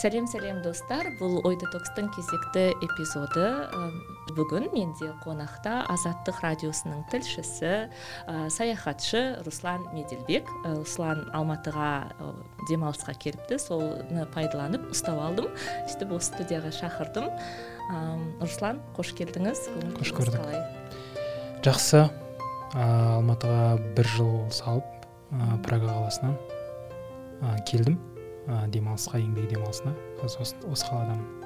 Сәлем сәлем достар. Бұл ой детокстың кезекті эпизоды. Бүгін менде қонақта азаттық радиосының тілшісі ә, саяхатшы руслан меделбек. Руслан алматыға демалысқа келіпті. Соны пайдаланып ұстап алдым. Сөйтіп осы студияға шақырдым. Ә, руслан қош келдіңіз. Қош көрдік. жақсы. Ә, алматыға бір жыл салып ә, прага қаласынан ә, келдім. Ә, демалысқа еңбек демалысына. Қазір осы, осы қаладамын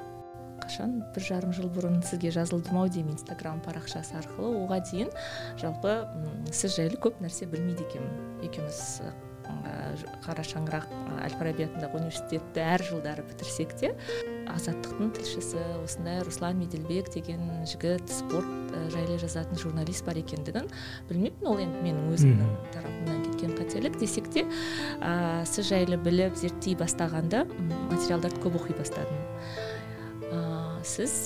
қашан бір жарым жыл бұрын сізге жазылдым ау деймін инстаграм парақшасы арқылы. Оған дейін жалпы сіз жайлы көп нәрсе білмейді екенмін екеуміз қара шаңырақ әл фараби атындағы университетті әр жылдары бітірсек те азаттықтың тілшісі осындай руслан меделбек деген жігіт спорт жайлы жазатын журналист бар екендігін білмеппін. Ол енді менің өзімнің тарапымнан кеткен қателік. Десек те ә, сіз жайлы біліп зерттей бастағанда материалдарды көп оқи бастадым. Ә, сіз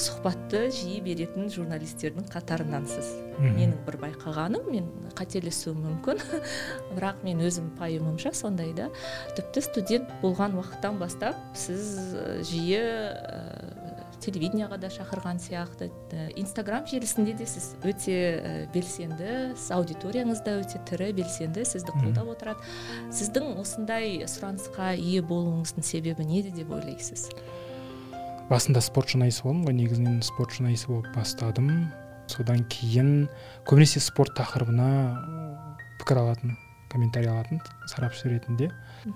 сұхбатты жиі беретін журналистердің қатарынансыз. Менің бір байқағаным мен қателесуім мүмкін. Бірақ мен өзім пайымымша сондай да. Тіпті студент болған уақыттан бастап сіз жиі ә, телевидениеға да шақырған сияқты инстаграм желісінде де сіз өте ә, белсенді сіз аудиторияңыз да өте тірі белсенді сізді қолдап отырады. Сіздің осындай сұранысқа ие болуыңыздың себебі неде деп ойлайсыз? Басында спорт журналисі болдым ғой негізінен спорт журналисі болып бастадым. Содан кейін көбінесе спорт тақырыбына пікір алатын комментарий алатын сарапшы ретінде.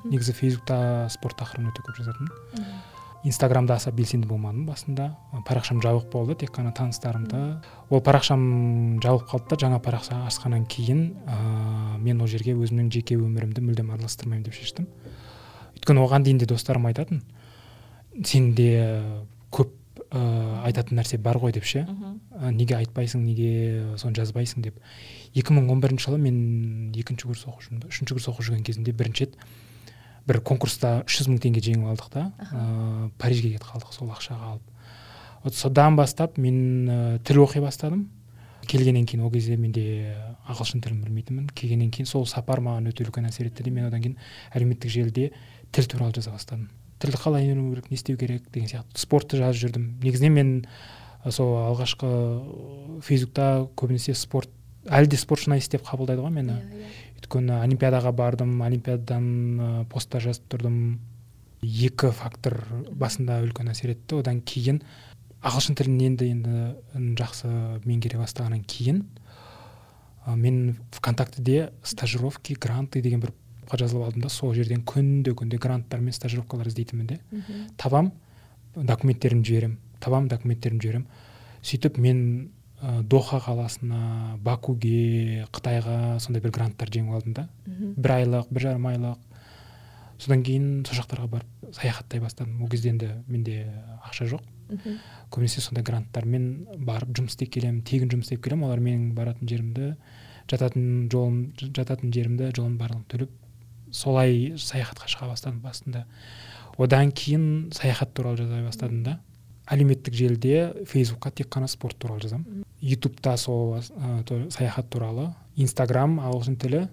Негізі фейсбукта спорт тақырыбын өте көп жазатынмын. Инстаграмда аса белсенді болмадым басында. Парақшам жабық болды тек қана таныстарымды. Ол парақшам жабылып қалды да жаңа парақша ашқаннан кейін ә, мен ол жерге өзімнің жеке өмірімді мүлдем араластырмаймын деп шештім. Өйткені оған дейін де достарым айтатын сенде көп ә, айтатын нәрсе бар ғой деп ше. Ә, неге айтпайсың неге соны жазбайсың деп. 2011 жылы мен екінші курс оқып жүрмін үшінші курс оқып жүрген кезімде бірінші рет бір конкурста үш жүз мың теңге жеңіп алдық та. Ә, парижге кетіп қалдық сол ақшаға алып. Вот содан бастап мен ә, тіл оқи бастадым. Келгеннен кейін ол кезде менде ағылшын тілін білмейтінмін. Келгеннен кейін сол сапар маған өте үлкен әсер етті де мен одан кейін әлеуметтік желіде тіл туралы жаза бастадым. Тілді қалай үйрену керек не істеу керек деген сияқты. Спортты жазып жүрдім. Негізінен мен сол алғашқы фейсбукта көбінесе спорт әлі де спорт журналист деп қабылдайды ғой мені. Yeah, иә, иә. өйткені олимпиадаға бардым олимпиададан посттар жазып тұрдым. Екі фактор басында үлкен әсер етті. Одан кейін ағылшын тілін енді енді жақсы меңгере бастағаннан кейін мен вконтактеде стажировки гранты деген бір жазылып алдым да сол жерден күнде күнде гранттар мен стажировкалар іздейтінмін де. Табам документтерімді жіберемін. Табам документтерімді жіберемін. Сөйтіп мен ә, доха қаласына бакуге қытайға сондай бір гранттар жеңіп алдым да. Бір айлық бір жарым айлық. Содан кейін сол жақтарға барып саяхаттай бастадым. Ол кезде енді менде ақша жоқ. Көбінесе сондай гранттармен барып жұмыс істеп келемін тегін жұмыс істеп келемін. Олар менің баратын жерімді жататын жолым жататын жерімді жолын барлығын төлеп солай саяхатқа шыға бастадым басында. Одан кейін саяхат туралы жаза бастадым да. Әлеуметтік желіде фейсбукқа тек қана спорт туралы жазамын ютубта сол ә, саяхат туралы. Инстаграм ағылшын тілі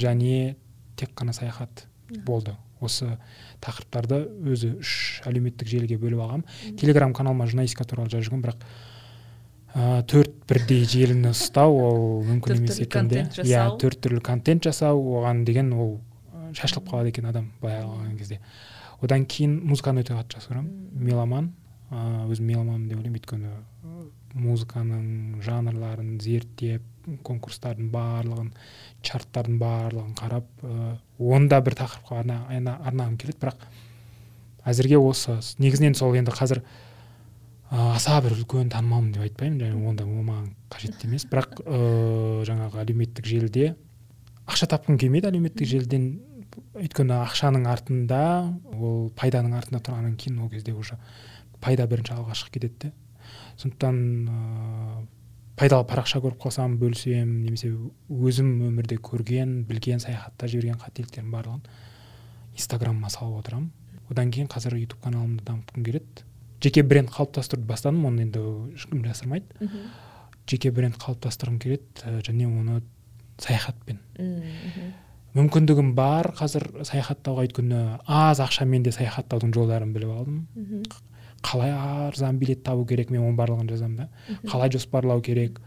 және тек қана саяхат болды. Осы тақырыптарды өзі үш әлеуметтік желіге бөліп алғанмын телеграм каналыма журналистика туралы жазып жүргенмін бірақ ә, төрт бірдей желіні ұстау ол мүмкін емес екен де. иә төрт түрлі контент жасау оған деген ол шашылып қалады екен адам былай алған кезде. Одан кейін музыканы өте қатты жақсы көремін. Меломан ыыы өзім меломанмын деп ойлаймын. Өйткені музыканың жанрларын зерттеп конкурстардың барлығын чарттардың барлығын қарап ыыы оны да бір тақырыпқа арнағым келеді. Бірақ әзірге осы негізінен сол енді қазір аса бір үлкен танымалмын деп айтпаймын. Және онда ол маған қажет емес. Бірақ ыыы жаңағы әлеуметтік желіде ақша тапқым келмейді. Әлеуметтік желіден өйткені ақшаның артында ол пайданың артында тұрғаннан кейін ол кезде уже пайда бірінші алға шығып кетеді де. Сондықтан пайдалы парақша көріп қалсам бөлісемін немесе өзім өмірде көрген білген саяхатта жіберген қателіктердің барлығын инстаграмыма салып отырамын. Одан кейін қазір ютуб каналымды дамытқым келеді. Жеке бренд қалыптастыруды бастадым оны енді ешкім жасырмайды. Жеке бренд қалыптастырғым келеді және оны саяхатпен. Мүмкіндігім бар қазір саяхаттауға өйткені аз ақшамен де саяхаттаудың жолдарын біліп алдым. Қалай арзан билет табу керек мен оның барлығын жазамын да. Қалай жоспарлау керек?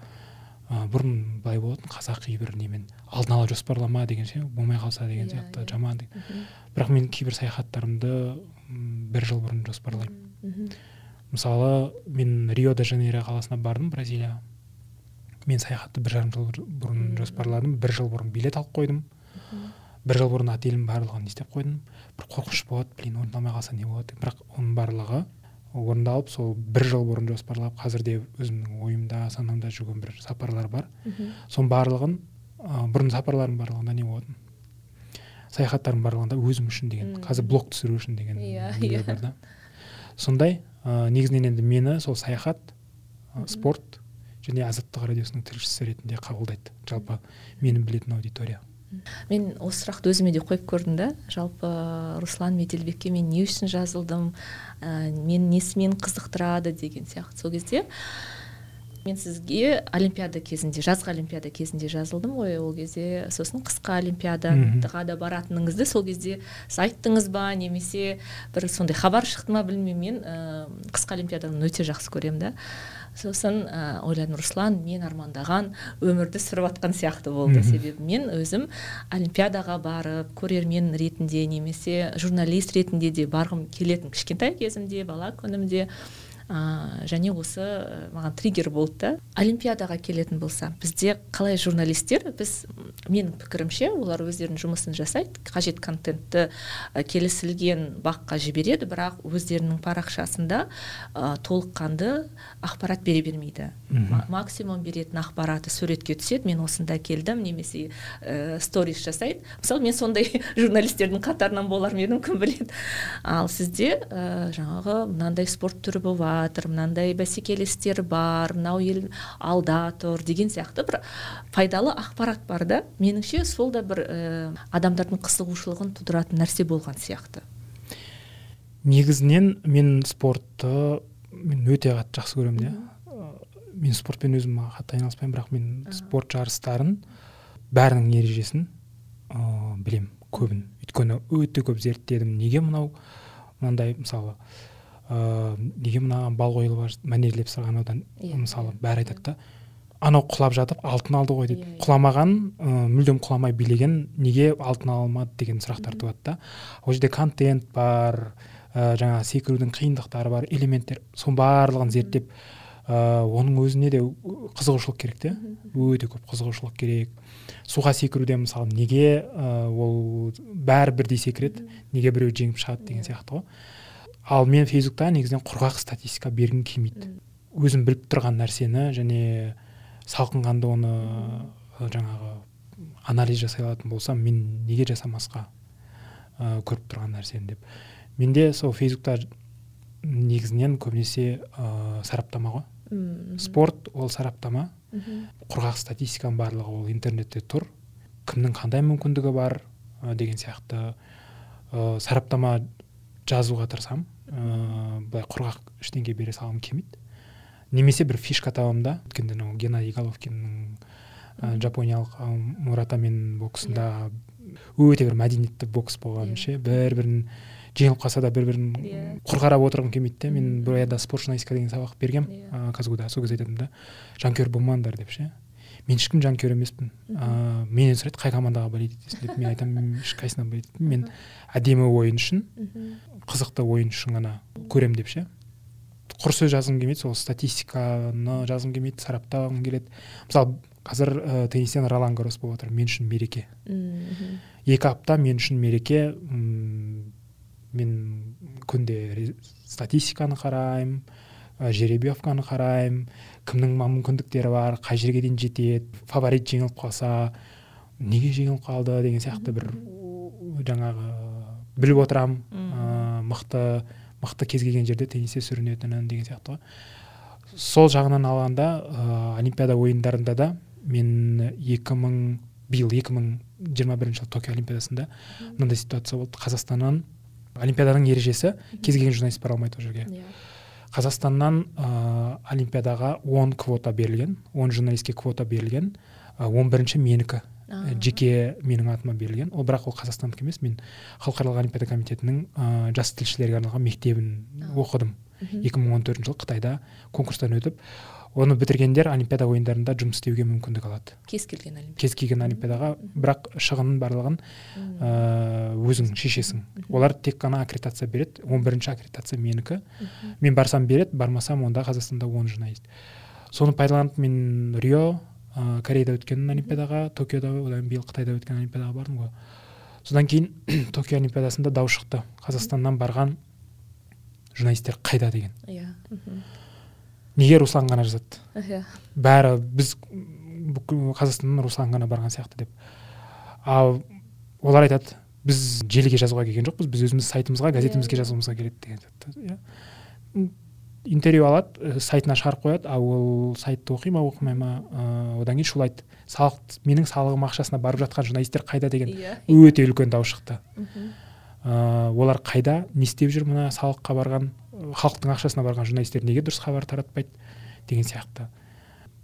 Ә, бұрын былай болатын қазақи бір немен алдын ала жоспарлама деген ше болмай қалса деген иә, сияқты иә. жаман бірақ мен кейбір саяхаттарымды бір жыл бұрын жоспарлаймын. Мысалы мен рио де жанейро қаласына бардым бразилия мен саяхатты бір жарым жыл бұрын жоспарладым бір жыл бұрын билет алып қойдым. Бір жыл бұрын отелім барлығын не істеп қойдым. Бір қорқыныш болады блин орындалмай қалса не болады бірақ оның барлығы орындалып сол бір жыл бұрын жоспарлап қазірде өзімнің ойымда санамда жүрген бір сапарлар бар. Соның барлығын ә, бұрын сапарлардың барлығында не болатын? Саяхаттардың барлығында өзім үшін деген қазір блог түсіру үшін деген иә иә. бар да. Сондай ә, негізінен енді мені сол саяхат ә, спорт және азаттық радиосының тілшісі ретінде қабылдайды. Жалпы мені білетін аудитория. Мен осы сұрақты өзіме де қойып көрдім да. Жалпы руслан меделбекке мен не үшін жазылдым ә, мен несімен қызықтырады деген сияқты сол кезде. Мен сізге олимпиада кезінде жазғы олимпиада кезінде жазылдым ғой. Ол кезде сосын қысқы олимпиадаға да баратыныңызды сол кезде сіз айттыңыз ба немесе бір сондай хабар шықты ма білмеймін мен. Ә, қысқы олимпиаданы өте жақсы көремін да. Сосын ә, ойладым руслан мен армандаған өмірді сүріп жатқан сияқты болды. Себебі мен өзім олимпиадаға барып көрермен ретінде немесе журналист ретінде де барғым келетін кішкентай кезімде бала күнімде ә, және осы маған триггер болды да олимпиадаға келетін болса бізде қалай журналистер біз менің пікірімше олар өздерінің жұмысын жасайды қажет контентті ә, келісілген баққа жібереді бірақ өздерінің парақшасында ә, толыққанды ақпарат бере бермейді. Максимум беретін ақпараты суретке түседі мен осында келдім немесе ә, сторис жасайды. Мысалы мен сондай журналистердің қатарынан болар ма едім кім біледі. Ал сізде ә, жаңағы мынандай спорт түрі бар жатыр мынандай бәсекелестер бар мынау ел алда тұр деген сияқты бір пайдалы ақпарат бар да. Меніңше сол да бір ә, адамдардың қызығушылығын тудыратын нәрсе болған сияқты. Негізінен мен спортты мен өте қатты жақсы көремін иә мен спортпен өзім қатты айналыспаймын бірақ мен спорт жарыстарын бәрінің ережесін ыыы білемін көбін. Өйткені өте көп зерттедім. Неге мынау мынандай мысалы ыыы неге мынаған бал қойылып мәнерлеп сырғанаудан yeah, иә, мысалы иә. бәрі айтады да. Анау құлап жатып алтын алды ғой дейді yeah, иә, құламаған ә, мүлдем құламай билеген неге алтын алмады деген сұрақтар туады да. Ол жерде контент бар ә, жаңағы секірудің қиындықтары бар элементтер соның барлығын зерттеп ә, оның өзіне де қызығушылық керек те. Өте көп қызығушылық керек. Суға секіруде мысалы неге ә, ол бәрі бірдей секіреді неге біреу жеңіп шығады деген сияқты ғой. Ал мен фейсбукта негізінен құрғақ статистика бергім келмейді. Өзім біліп тұрған нәрсені және салқынқанды оны жаңағы анализ жасай алатын болсам мен неге жасамасқа ә, көріп тұрған нәрсені деп. Менде сол фейсбукта негізінен көбінесе ә, сараптама ғой. Спорт ол сараптама. Құрғақ статистиканың барлығы ол интернетте тұр. Кімнің қандай мүмкіндігі бар деген сияқты ә, сараптама жазуға тырысамын. Ыыы былай құрғақ ештеңе бере салғым келмейді. Немесе бір фишка табамын да. Өткенде анау геннадий головкиннің ә, жапониялық мұратамен боксында өте бір мәдениетті бокс болған ше. Yeah. бір бірін жеңіліп қалса да бір бірін yeah. құр қарап отырғым келмейді де. Мен бір аяда спорт журналистика деген сабақ бергем. Yeah. казгуда сол кезде айтатынмын да. Жанкүйер болмаңдар деп ше. Мен ешкім жанкүйер емеспін. Ыыы менен сұрайды қай командаға болеть етесің деп. Мен айтамын ешқайсысына болеть мен әдемі ойын үшін қызықты ойын үшін ғана көремін деп ше. Құр сөз жазғым келмейді сол статистиканы жазғым келмейді сараптағым келеді. Мысалы қазір ә, теннистен ролан гарос болып жатыр мен үшін мереке. Екі апта мен үшін мереке м мен күнде статистиканы қараймын жеребьевканы қараймын кімнің мүмкіндіктері бар қай жерге дейін жетеді фаворит жеңіліп қалса неге жеңіліп қалды деген сияқты бір жаңағы біліп отырамын ә, мықты мықты кез келген жерде теннисте сүрінетінін деген сияқты ғой. Сол жағынан алғанда ә, олимпиада ойындарында да мен екі мың биыл екі мың жиырма бірінші жылы токио олимпиадасында мынандай ситуация болды. Қазақстаннан олимпиаданың ережесі кез келген журналист бара алмайды ол жерге. Иә. Қазақстаннан ә, олимпиадаға 10 квота берілген 10 журналистке квота берілген он бірінші менікі Ә, жеке менің атыма берілген. Ол бірақ ол қазақстандық емес мен халықаралық олимпиада комитетінің ә, жас тілшілерге арналған мектебін А. оқыдым мгм. 2014 жылы қытайда конкурстан өтіп оны бітіргендер олимпиада ойындарында жұмыс істеуге мүмкіндік алады. Кез келген олимпиада. Кез келген олимпиадаға бірақ шығынын барлығын ә, өзің шешесің. Олар тек қана аккредитация береді 11 аккредитация менікі. Мен барсам береді бармасам онда қазақстанда он журналист. Соны пайдаланып мен рио ә, кореяда өткен олимпиадаға токиода одан биыл қытайда өткен олимпиадаға бардым ғой. Содан кейін токио олимпиадасында дау шықты. Қазақстаннан барған журналисттер қайда деген. Иә. Мхм. неге руслан ғана жазады? Иә. Бәрі біз бүкіл қазақстаннан руслан ғана барған сияқты деп. Ал олар айтады біз желіге жазуға келген жоқпыз біз өзіміз сайтымызға газетімізге Иә, жазуымызға келеді деген сияқты иә. Интервью алады ә, сайтына шығарып қояды ал ол сайтты оқи ма оқымай ма? Ә, одан кейін шулайды. Салық менің салығым ақшасына барып жатқан журналисттер қайда? деген. Иә. Өте үлкен дау шықты. Мхм. Ә, олар қайда не істеп жүр мына салыққа барған ә, халықтың ақшасына барған журналисттер неге дұрыс хабар таратпайды деген сияқты.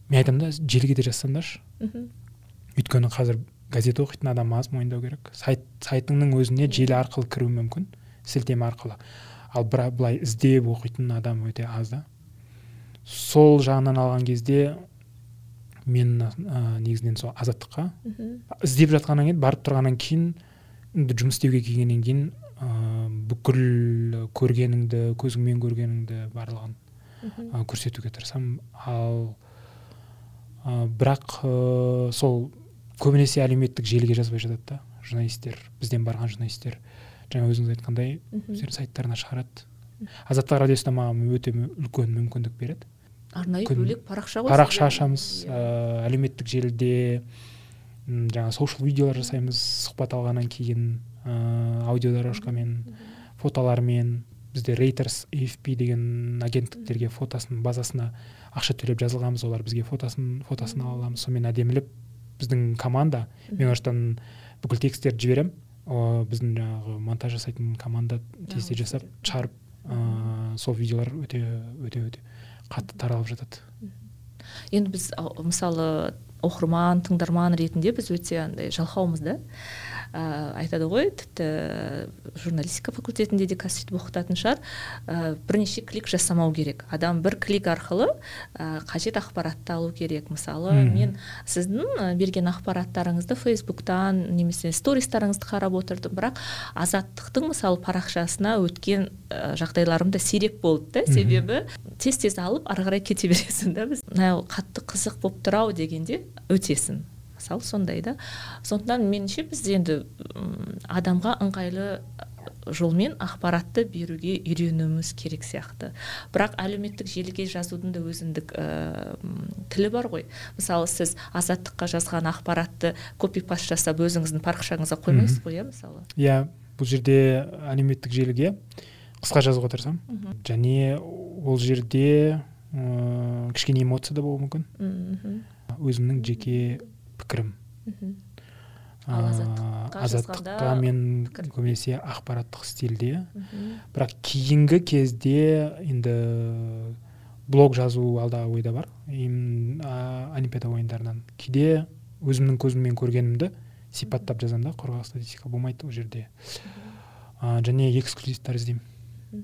Мен айтамын да желіге де жазсаңдаршы. Мхм. өйткені қазір газет оқитын адам аз мойындау керек. Сайт сайтыңның өзіне желі арқылы кіру мүмкін сілтеме арқылы. Ал бірақ былай іздеп оқитын адам өте аз да. Сол жағынан алған кезде мен ә, негізінен сол азаттыққа мхм. іздеп жатқаннан кейін барып тұрғаннан кейін енді жұмыс істеуге келгеннен кейін ә, бүкіл көргеніңді көзіңмен көргеніңді барлығын ә, көрсетуге тырысамын. Ал ә, бірақ ә, сол көбінесе әлеуметтік желіге жазбай жатады да. Журналисттер бізден барған журналисттер жаңа өзіңіз айтқандай өздерінің сайттарына шығарады. Азаттық радиосы да маған өте үлкен мүмкіндік береді. Арнайы бөлек парақша ғой парақша ашамыз Иә. әлеуметтік желіде м, жаңа соушал видеолар жасаймыз сұхбат алғаннан кейін ә, аудиодорожкамен фотолармен бізде рейтерс afp деген агенттіктерге фотосын базасына ақша төлеп жазылғанбыз олар бізге фотосын фотосын ала аламыз сонымен әдемілеп біздің команда мен ол жақтан бүкіл тексттерді жіберемін о, біздің жаңағы монтаж жасайтын команда тез Ja, жасап шығарып ыыы сол видеолар өте өте өте қатты таралып жатады. Енді біз мысалы оқырман тыңдарман ретінде біз өте андай жалқаумыз да. Ә, айтады ғой тіпті журналистика факультетінде де қазір сөйтіп оқытатын шығар ә, бірнеше клик жасамау керек. Адам бір клик арқылы ә, қажет ақпаратты алу керек. Мысалы Мгм. мен сіздің берген ақпараттарыңызды фейсбуктан немесе стористарыңызды қарап отырдым. Бірақ азаттықтың мысалы парақшасына өткен ә, жағдайларым да сирек болды да. Себебі тез тез алып ары қарай кете бересің да. Біз мынау қатты қызық болып тұр ау дегенде өтесің. Мысалы сондай да. Сондықтан меніңше біз енді адамға ыңғайлы жолмен ақпаратты беруге үйренуіміз керек сияқты. Бірақ әлеуметтік желіге жазудың да өзіндік ә, тілі бар ғой. Мысалы сіз азаттыққа жазған ақпаратты копи паст жасап өзіңіздің парақшаңызға қоймайсыз ғой иә мысалы? Иә бұл жерде әлеуметтік желіге қысқа жазуға тырысамын. Және ол жерде ыыы кішкене эмоция да болуы мүмкін. Мхм. өзімнің жеке пікірім. Мхм. Ал азаттыққа мен көбінесе ақпараттық стильде. Бірақ кейінгі кезде енді блог жазу алдағы ойда бар. Олимпиада ойындарынан. Кейде өзімнің көзіммен көргенімді сипаттап жазамын да. Қорғау статистика болмайды ол жерде. А, және эксклюзивтар іздеймін.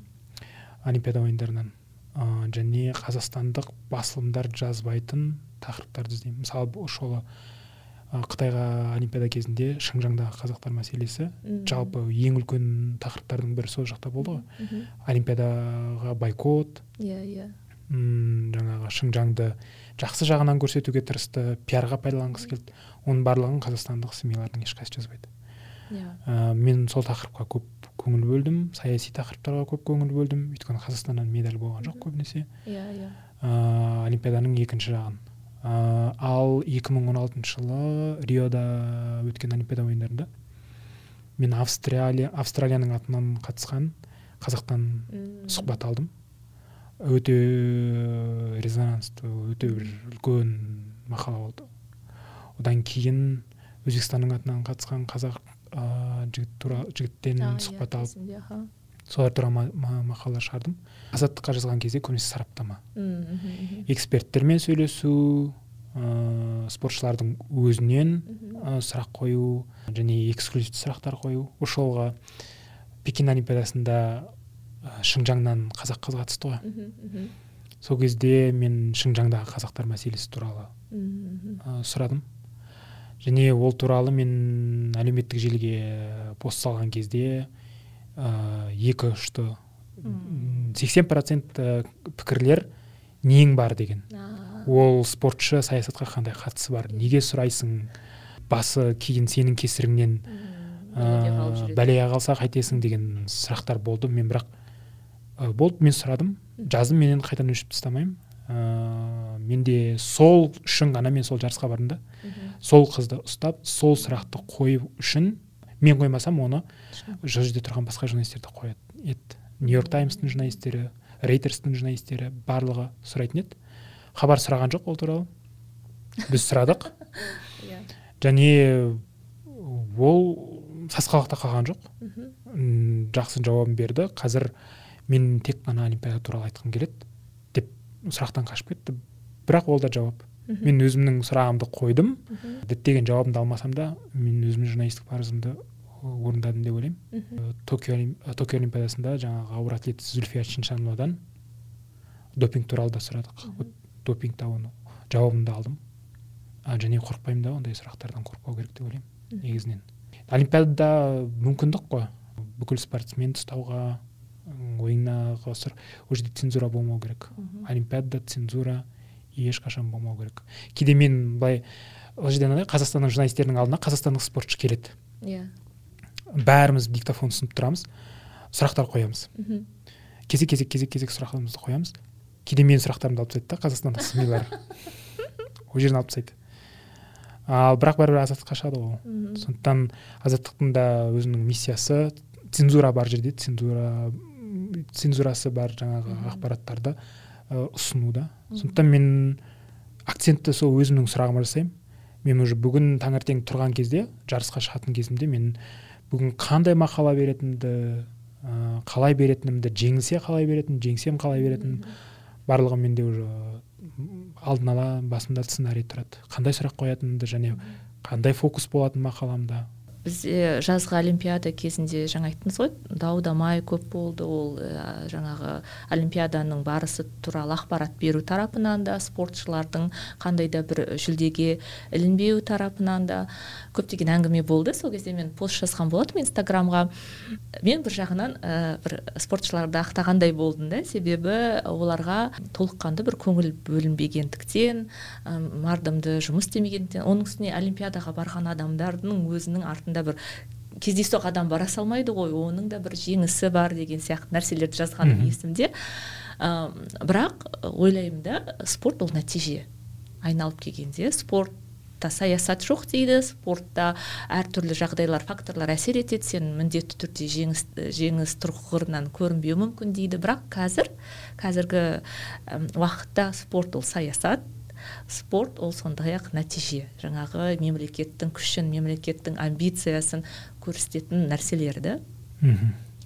Олимпиада ойындарынан. А, және қазақстандық басылымдар жазбайтын тақырыптарды іздеймін. Мысалы осы жолы қытайға олимпиада кезінде шыңжаңдағы қазақтар мәселесі жалпы ең үлкен тақырыптардың бірі сол жақта болды ғой. Олимпиадаға бойкот. Иә иә. Жаңағы шыңжаңды жақсы жағынан көрсетуге тырысты пиарға пайдаланғысы келді. Оның барлығын қазақстандық семьялардың ешқайсысы жазбайды. Иә. Ә, мен сол тақырыпқа көп көңіл бөлдім. Саяси тақырыптарға көп көңіл бөлдім. Өйткені қазақстаннан медаль болған жоқ көбінесе. Иә иә. Ә, олимпиаданың екінші жағын. Ә, ал 2016 жылы риода өткен олимпиада ойындарында мен австралия австралияның атынан қатысқан қазақтан сұхбат алдым. Өте резонансты өте бір үлкен мақала болды. Одан кейін өзбекстанның атынан қатысқан қазақ ә, жігіт жігіттен иә, сұхбат алып солар туралы мақала шығардым. Азаттыққа жазған кезде көбінесе сараптама. Эксперттермен сөйлесу ә, спортшылардың өзінен ә, сұрақ қою және эксклюзивті сұрақтар қою. Осы жолғы пекин олимпиадасында ә, шыңжаңнан қазақ қыз қатысты ғой. Сол кезде мен шыңжаңдағы қазақтар мәселесі туралы ә, сұрадым. Және ол туралы мен әлеуметтік желіге пост салған кезде екі ұшты сексен процент пікірлер нең бар деген. Ол спортшы саясатқа қандай қатысы бар? Неге сұрайсың? Басы кейін сенің кесіріңнен ә, бәлеге қалса қайтесің деген сұрақтар болды. Мен бірақ ә, болды мен сұрадым. Жаздым мен енді қайтадан өшіріп тастамаймын. Ә, менде сол үшін ғана мен сол жарысқа бардым да. Сол қызды ұстап сол сұрақты қою үшін мен қоймасам оны сол жерде тұрған басқа журналистер де қояды. Еді нью йорк таймстың журналистері рейтерстің журналистері барлығы сұрайтын еді. Хабар сұраған жоқ ол туралы. Біз сұрадық. Иә. Және ол сасқалақта қалған жоқ. Жақсы жауабын берді. Қазір мен тек қана олимпиада туралы айтқым келеді деп сұрақтан қашып кетті. Бірақ ол да жауап. Мен өзімнің сұрағымды қойдым. Діттеген жауабымды алмасам да мен өзімнің журналистік парызымды орындадым деп ойлаймын. Токио токио олимпиадасында жаңағы ауыр атлет зүлфия чиншановадан допинг туралы да сұрадық. Допинг оны жауабымды алдым. А, және қорықпаймын да ондай сұрақтардан қорықпау керек деп ойлаймын негізінен. Олимпиадада мүмкіндік қой. Бүкіл спортсменді ұстауға ойыңнағы сұр ол жерде цензура болмау керек. Олимпиадада цензура ешқашан болмау керек. Кейде мен былай ол жерде мынандай қазақстанның журналистерінің алдына қазақстандық спортшы келеді. Иә. Бәріміз диктофон ұсынып тұрамыз сұрақтар қоямыз. Кезек кезек кезек кезек сұрақтарымызды қоямыз. Кейде менің сұрақтарымды алып тастайды да қазақстандық сми ол жерден алып тастайды. Ал бірақ бәрібір азаттыққа шығады ғой сондықтан азаттықтың да өзінің миссиясы цензура бар жерде цензура цензурасы бар жаңағы ақпараттарды ұсыну да. Сондықтан мен акцентті сол өзімнің сұрағыма жасаймын. Мен уже бүгін таңертең тұрған кезде жарысқа шығатын кезімде мен бүгін қандай мақала беретінімді ә, қалай беретінімді жеңілсе қалай беретінімді жеңсем қалай беретінімді барлығы менде уже алдын ала басымда сценарий тұрады. Қандай сұрақ қоятынымды және қандай фокус болатын мақаламда. Бізде жазғы олимпиада кезінде жаңа айттыңыз ғой дау дамай көп болды. Ол ә, жаңағы олимпиаданың барысы туралы ақпарат беру тарапынан да спортшылардың қандай да бір жүлдеге ілінбеу тарапынан да көптеген әңгіме болды. Сол кезде мен пост жазған болатынмын инстаграмға. Мен бір жағынан ә, бір спортшыларды ақтағандай болдым да. Себебі оларға толыққанды бір көңіл бөлінбегендіктен ә, мардымды жұмыс істемегендіктен оның үстіне олимпиадаға барған адамдардың өзінің артында бір кездейсоқ адам бара салмайды ғой оның да бір жеңісі бар деген сияқты нәрселерді жазғаным есімде. Ә, бірақ ойлаймын да спорт ол нәтиже. Айналып келгенде спортта саясат жоқ дейді спортта әртүрлі жағдайлар факторлар әсер етеді. Сен міндетті түрде жеңіс жеңіс тұрғырынан көрінбеуі мүмкін дейді. Бірақ қазір қазіргі уақытта спорт ол саясат спорт ол сондай ақ нәтиже. Жаңағы мемлекеттің күшін мемлекеттің амбициясын көрсететін нәрселер да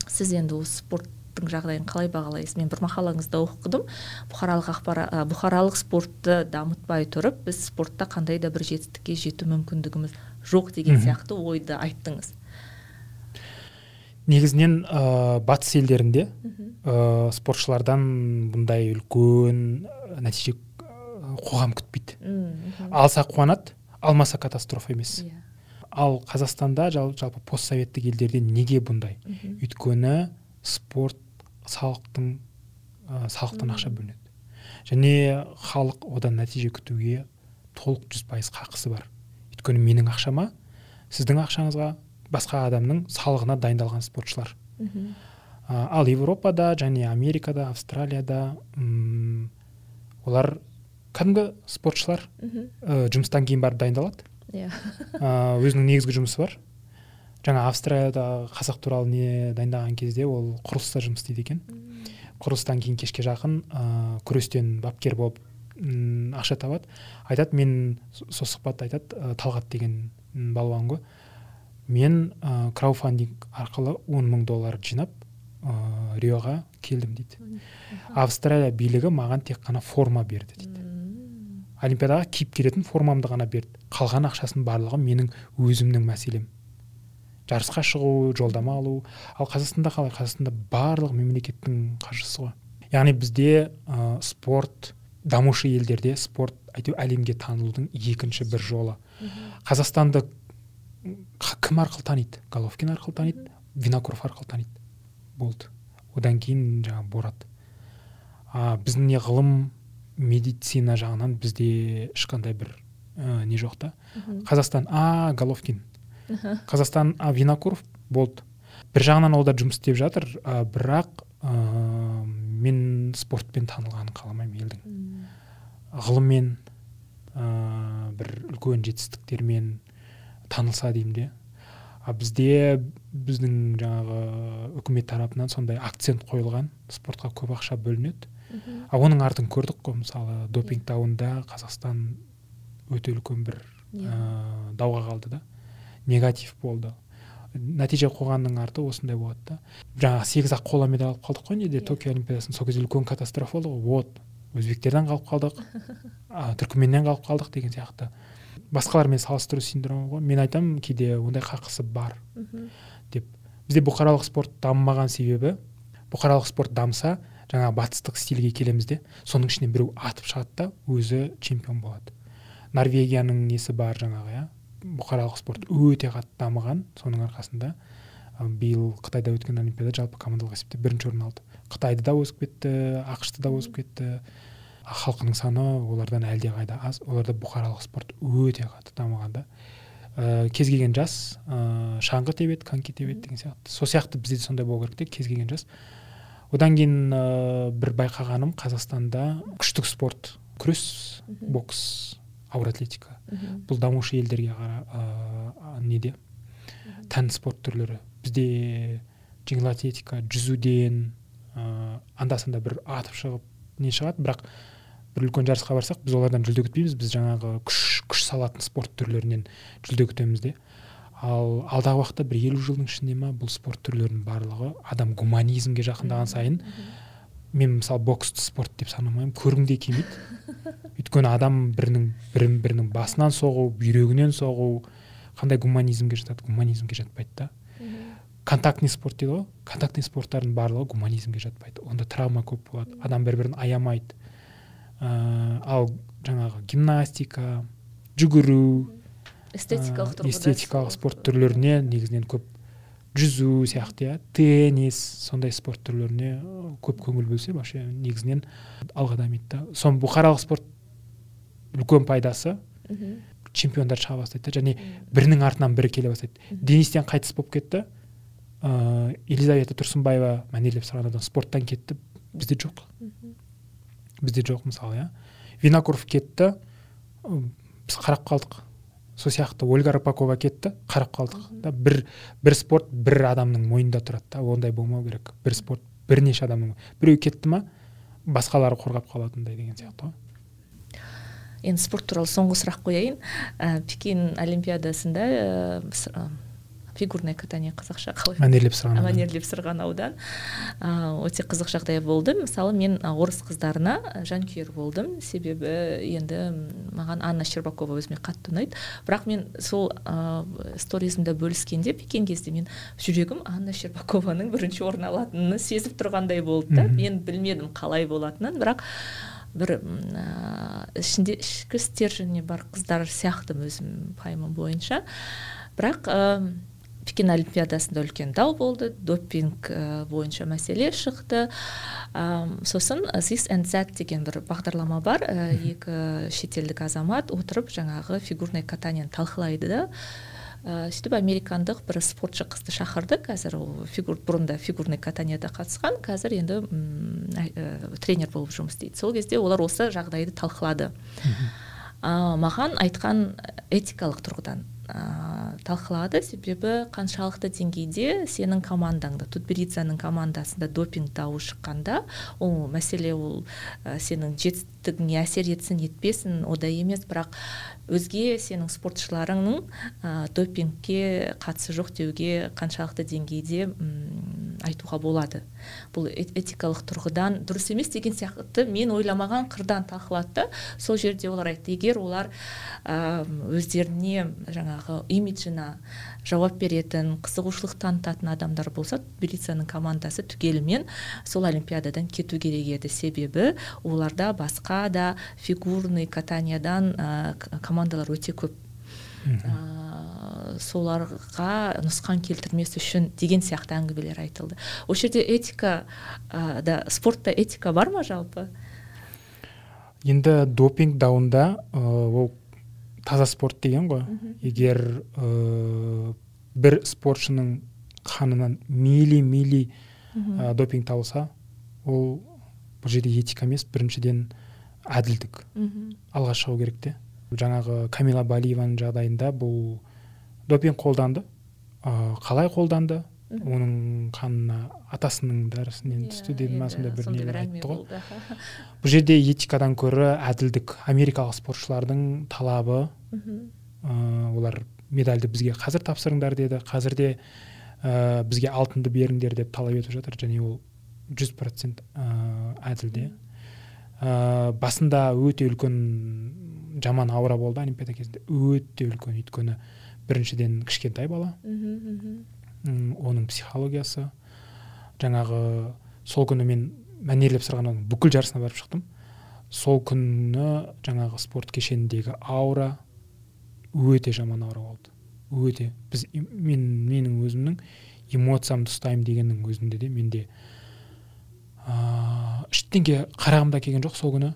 сіз енді осы спорттың жағдайын қалай бағалайсыз? Мен бір мақалаңызда оқыдым. Бұқаралық ақпарат бұқаралық спортты дамытпай тұрып біз спортта қандай да бір жетістікке жету мүмкіндігіміз жоқ деген сияқты ойды айттыңыз. Негізінен ә, батыс елдерінде ә, спортшылардан бұндай үлкен нәтиже қоғам күтпейді. Алса қуанады алмаса катастрофа емес. Yeah. Иә. ал қазақстанда жал, жалпы постсоветтік елдерде неге бұндай? Өйткені спорт салықтың ә, салықтан ақша бөлінеді. Және халық одан нәтиже күтуге толық жүз пайыз қақысы бар. Өйткені менің ақшама сіздің ақшаңызға басқа адамның салығына дайындалған спортшылар. Ал европада және америкада австралияда м олар кәдімгі спортшылар ә, жұмыстан кейін барып дайындалады? Иә. Yeah. өзінің негізгі жұмысы бар. Жаңа австрияда қазақ туралы не дайындаған кезде ол құрылыста жұмыс істейді екен. Құрылыстан кейін кешке жақын ә, күрестен бапкер болып ақша табады. Айтады мен сол сұхбатта айтады ә, талғат деген балуан ғой. Мен ә, крауфандинг арқылы 10 мың доллар жинап ә, риоға келдім дейді. Австралия билігі маған тек қана форма берді дейді. Олимпиадаға киіп келетін формамды ғана берді. Қалған ақшасын барлығы менің өзімнің мәселем. Жарысқа шығу жолдама алу. Ал қазақстанда қалай? Қазақстанда барлық мемлекеттің қаржысы ғой. Яғни бізде ә, спорт дамушы елдерде спорт әйтеуір әлемге танылудың екінші бір жолы. Қазақстанды кім арқылы таниды? Головкин арқылы таниды винокуров арқылы таниды. Болды. Одан кейін жаңағы борат. А біздің не ғылым медицина жағынан бізде ешқандай бір ә, не жоқ та. Қазақстан а головкин. Қазақстан а винокуров болды. Бір жағынан олар жұмыс істеп жатыр ә, бірақ ә, мен спортпен танылғанын қаламаймын елдің. Ғылыммен ә, бір үлкен жетістіктермен танылса деймін де. А бізде біздің жаңағы үкімет тарапынан сондай акцент қойылған спортқа көп ақша бөлінеді. А оның артын көрдік қой мысалы допинг дауында қазақстан өте үлкен бір ә, дауға қалды да. Негатив болды. Нәтиже қойғанның арты осындай болады да. Жаңағы сегіз ақ қола медаль алып қалдық қой неде токио олимпиадасында. Сол кезде үлкен катастрофа болды ғой. Вот өзбектерден қалып қалдық. Ә, түркіменнен қалып қалдық деген сияқты. Басқалармен салыстыру синдромы ғой. Мен айтамын кейде ондай қақысы бар. Деп. Бізде бұқаралық спорт дамымаған себебі бұқаралық спорт дамыса жаңа батыстық стильге келеміз де соның ішінен біреу атып шығады да өзі чемпион болады. Норвегияның несі бар жаңағы иә бұқаралық спорт өте қатты дамыған соның арқасында биыл қытайда өткен олимпиада жалпы командалық есепте бірінші орын алды. Қытайды да озып кетті ақш да озып кетті. Халқының саны олардан әлдеқайда аз. Оларда бұқаралық спорт өте қатты дамыған да. Ә, кез келген жас ә, шаңғы тебеді коньки тебеді деген сияқты. Сол сияқты бізде де сондай болу керек те кез келген жас. Одан кейін ә, бір байқағаным қазақстанда күштік спорт күрес бокс ауыр атлетика. Бұл дамушы елдерге қара ә, неде? Тән спорт түрлері. Бізде жеңіл атлетика жүзуден ә, анда санда бір атып шығып не шығады бірақ бір үлкен жарысқа барсақ біз олардан жүлде күтпейміз. Біз жаңағы күш күш салатын спорт түрлерінен жүлде күтеміз де. Ал алдағы уақытта бір елу жылдың ішінде ма бұл спорт түрлерінің барлығы адам гуманизмге жақындаған сайын мен мысалы боксты спорт деп санамаймын көргім де келмейді. Өйткені адам бірінің бірін бірінің басынан соғу бүйрегінен соғу қандай гуманизмге жатады? Гуманизмге жатпайды да. Контактный спорт дейді ғой. Контактный спорттардың барлығы гуманизмге жатпайды. Онда травма көп болады. Адам бір бірін аямайды. Ә, ал жаңағы гимнастика жүгіру эстетикалық тұрғыда эстетикалық спорт түрлеріне негізінен көп жүзу сияқты иә теннис сондай спорт түрлеріне көп көңіл бөлсе вообще негізінен алға дамиды да соның бұқаралық спорт үлкен пайдасы. Чемпиондар шыға бастайды да және бірінің артынан бірі келе бастайды. Денистен қайтыс болып кетті. Ыыы елизавета тұрсынбаева мәнерлеп сырғанаудан спорттан кетті. Бізде жоқ. Бізде жоқ мысалы иә. Винокуров кетті. Біз қарап қалдық. Сол сияқты ольга рыпакова кетті қарап қалдық. Да бір бір спорт бір адамның мойнында тұрады да ондай болмау керек. Бір спорт бірнеше адамның біреу кетті ма басқалары қорғап қалатындай деген сияқты ғой. Енді спорт туралы соңғы сұрақ қояйын. Ә, пекин олимпиадасында ә, фигурное катание қазақша қалай? Мәнерлеп сырғанау мәнерлеп сырғанаудан. Өте қызық жағдай болды. Мысалы мен орыс қыздарына жанкүйер болдым. Себебі енді маған анна щербакова өзіме қатты ұнайды. Бірақ мен сол ә, сторизімді бөліскенде пекин кезде мен жүрегім анна щербакованың бірінші орын алатынын сезіп тұрғандай болды да. Мен білмедім қалай болатынын. Бірақ бір ә, ішінде ішкі стержені бар қыздар сияқты өзім пайымым бойынша. Бірақ пекин олимпиадасында үлкен дау болды. Допинг ә, бойынша мәселе шықты. Ә, сосын зис and деген бір бағдарлама бар. Ә, екі шетелдік азамат отырып жаңағы фигурный катаниені талқылайды да. Ә, сөйтіп американдық бір спортшы қызды шақырды. Қазір ол фигур бұрында фигурный катанияда қатысқан. Қазір енді ә, тренер болып жұмыс істейді. Сол кезде олар осы жағдайды талқылады. Ә, маған айтқан этикалық тұрғыдан ә, талқылады. Себебі қаншалықты деңгейде сенің командаңда тутберидзаның командасында допинг дауы шыққанда ол мәселе ол ә, сенің жетістігіңе әсер етсін етпесін ода емес. Бірақ өзге сенің спортшыларыңның ә, допингке қатысы жоқ деуге қаншалықты деңгейде айтуға болады. Бұл этикалық тұрғыдан дұрыс емес деген сияқты мен ойламаған қырдан талқылады сол жерде олар айтты егер олар ә, өздеріне жаңағы имиджіне жауап беретін қызығушылық танытатын адамдар болса тбилисияның командасы түгелімен сол олимпиададан кету керек еді. Себебі оларда басқа да фигурный катаниядан ә, командалар өте көп. Ә, соларға нұсқан келтірмес үшін деген сияқты әңгімелер айтылды. Ол жерде этика ә, да спортта этика бар ма жалпы? Енді допинг дауында ол таза спорт деген ғой. Егер ә, бір спортшының қанынан мили мили ә, допинг табылса ол бұл жерде этика емес біріншіден әділдік алға шығу керек те. Жаңағы камила балиеваның жағдайында бұл допинг қолданды ә, қалай қолданды оның қанына атасының дәрісінен түсті деді ма сондай бір нелер айтты ғой. бұл жерде этикадан көрі әділдік америкалық спортшылардың талабы ә, олар медальді бізге қазір тапсырыңдар деді. Қазір де ә, бізге алтынды беріңдер деп талап етіп жатыр. Және ол жүз процент әділ ә, басында өте үлкен жаман аура болды олимпиада кезінде. Өте үлкен өйткені біріншіден кішкентай бала. Оның психологиясы. Жаңағы сол күні мен мәнерлеп сырғанауның бүкіл жарысына барып шықтым. Сол күні жаңағы спорт кешеніндегі аура өте жаман аура болды. Өте. Біз мен менің өзімнің эмоциямды ұстаймын дегеннің өзінде де менде ыыы ештеңе қарағым да келген жоқ сол күні.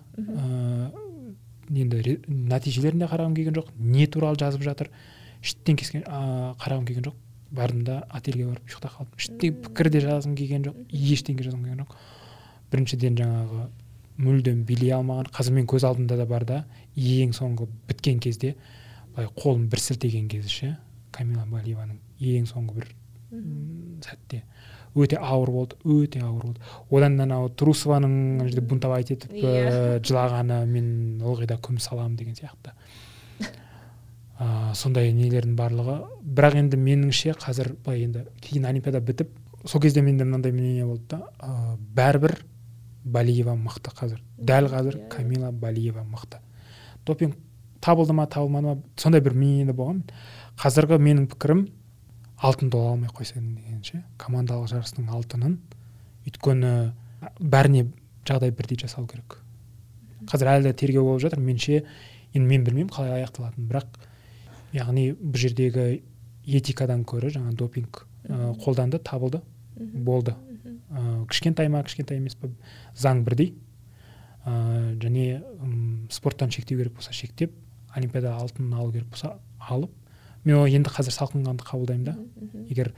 Енді нәтижелеріне қарағым келген жоқ. Не туралы жазып жатыр. Ештеңкесіне қарағым келген жоқ. Бардым да отельге барып ұйықтап қалдым ештеңе пікір де жазғым келген жоқ ештеңе жазғым келген жоқ. Біріншіден жаңағы мүлдем билей алмаған қазір мен көз алдымда да бар да ең соңғы біткен кезде былай қолын бір сілтеген кезі ше камила балиеваның ең соңғы бір сәтте. Өте ауыр болды өте ауыр болды. Одан анау трусованың ана жерде бунтовать етіп yeah. Иә. жылағаны мен ылғи да күміс аламын деген сияқты. Ә, сондай нелердің барлығы. Бірақ енді меніңше қазір былай енді кейін олимпиада бітіп сол кезде менде мынандай мнение болды да. Ә, бәрібір балиева мықты қазір. Дәл қазір камила балиева мықты. Допинг табылды ма табылмады ма сондай бір мнение болған. Қазіргі менің пікірім алтын доға алмай қойса деген ше командалық жарыстың алтынын өйткені бәріне жағдай бірдей жасау керек. Қазір әлі де тергеу болып жатыр. Менше енді мен білмеймін қалай аяқталатынын. Бірақ яғни бұл жердегі этикадан көрі жаңа допинг ә, қолданды табылды болды. Ә, кішкентай ма кішкентай емес па заң бірдей. Ә, және спорттан шектеу керек болса шектеп олимпиада алтынын алу керек болса алып. Мен енді қазір салқын қанды қабылдаймын да. Егер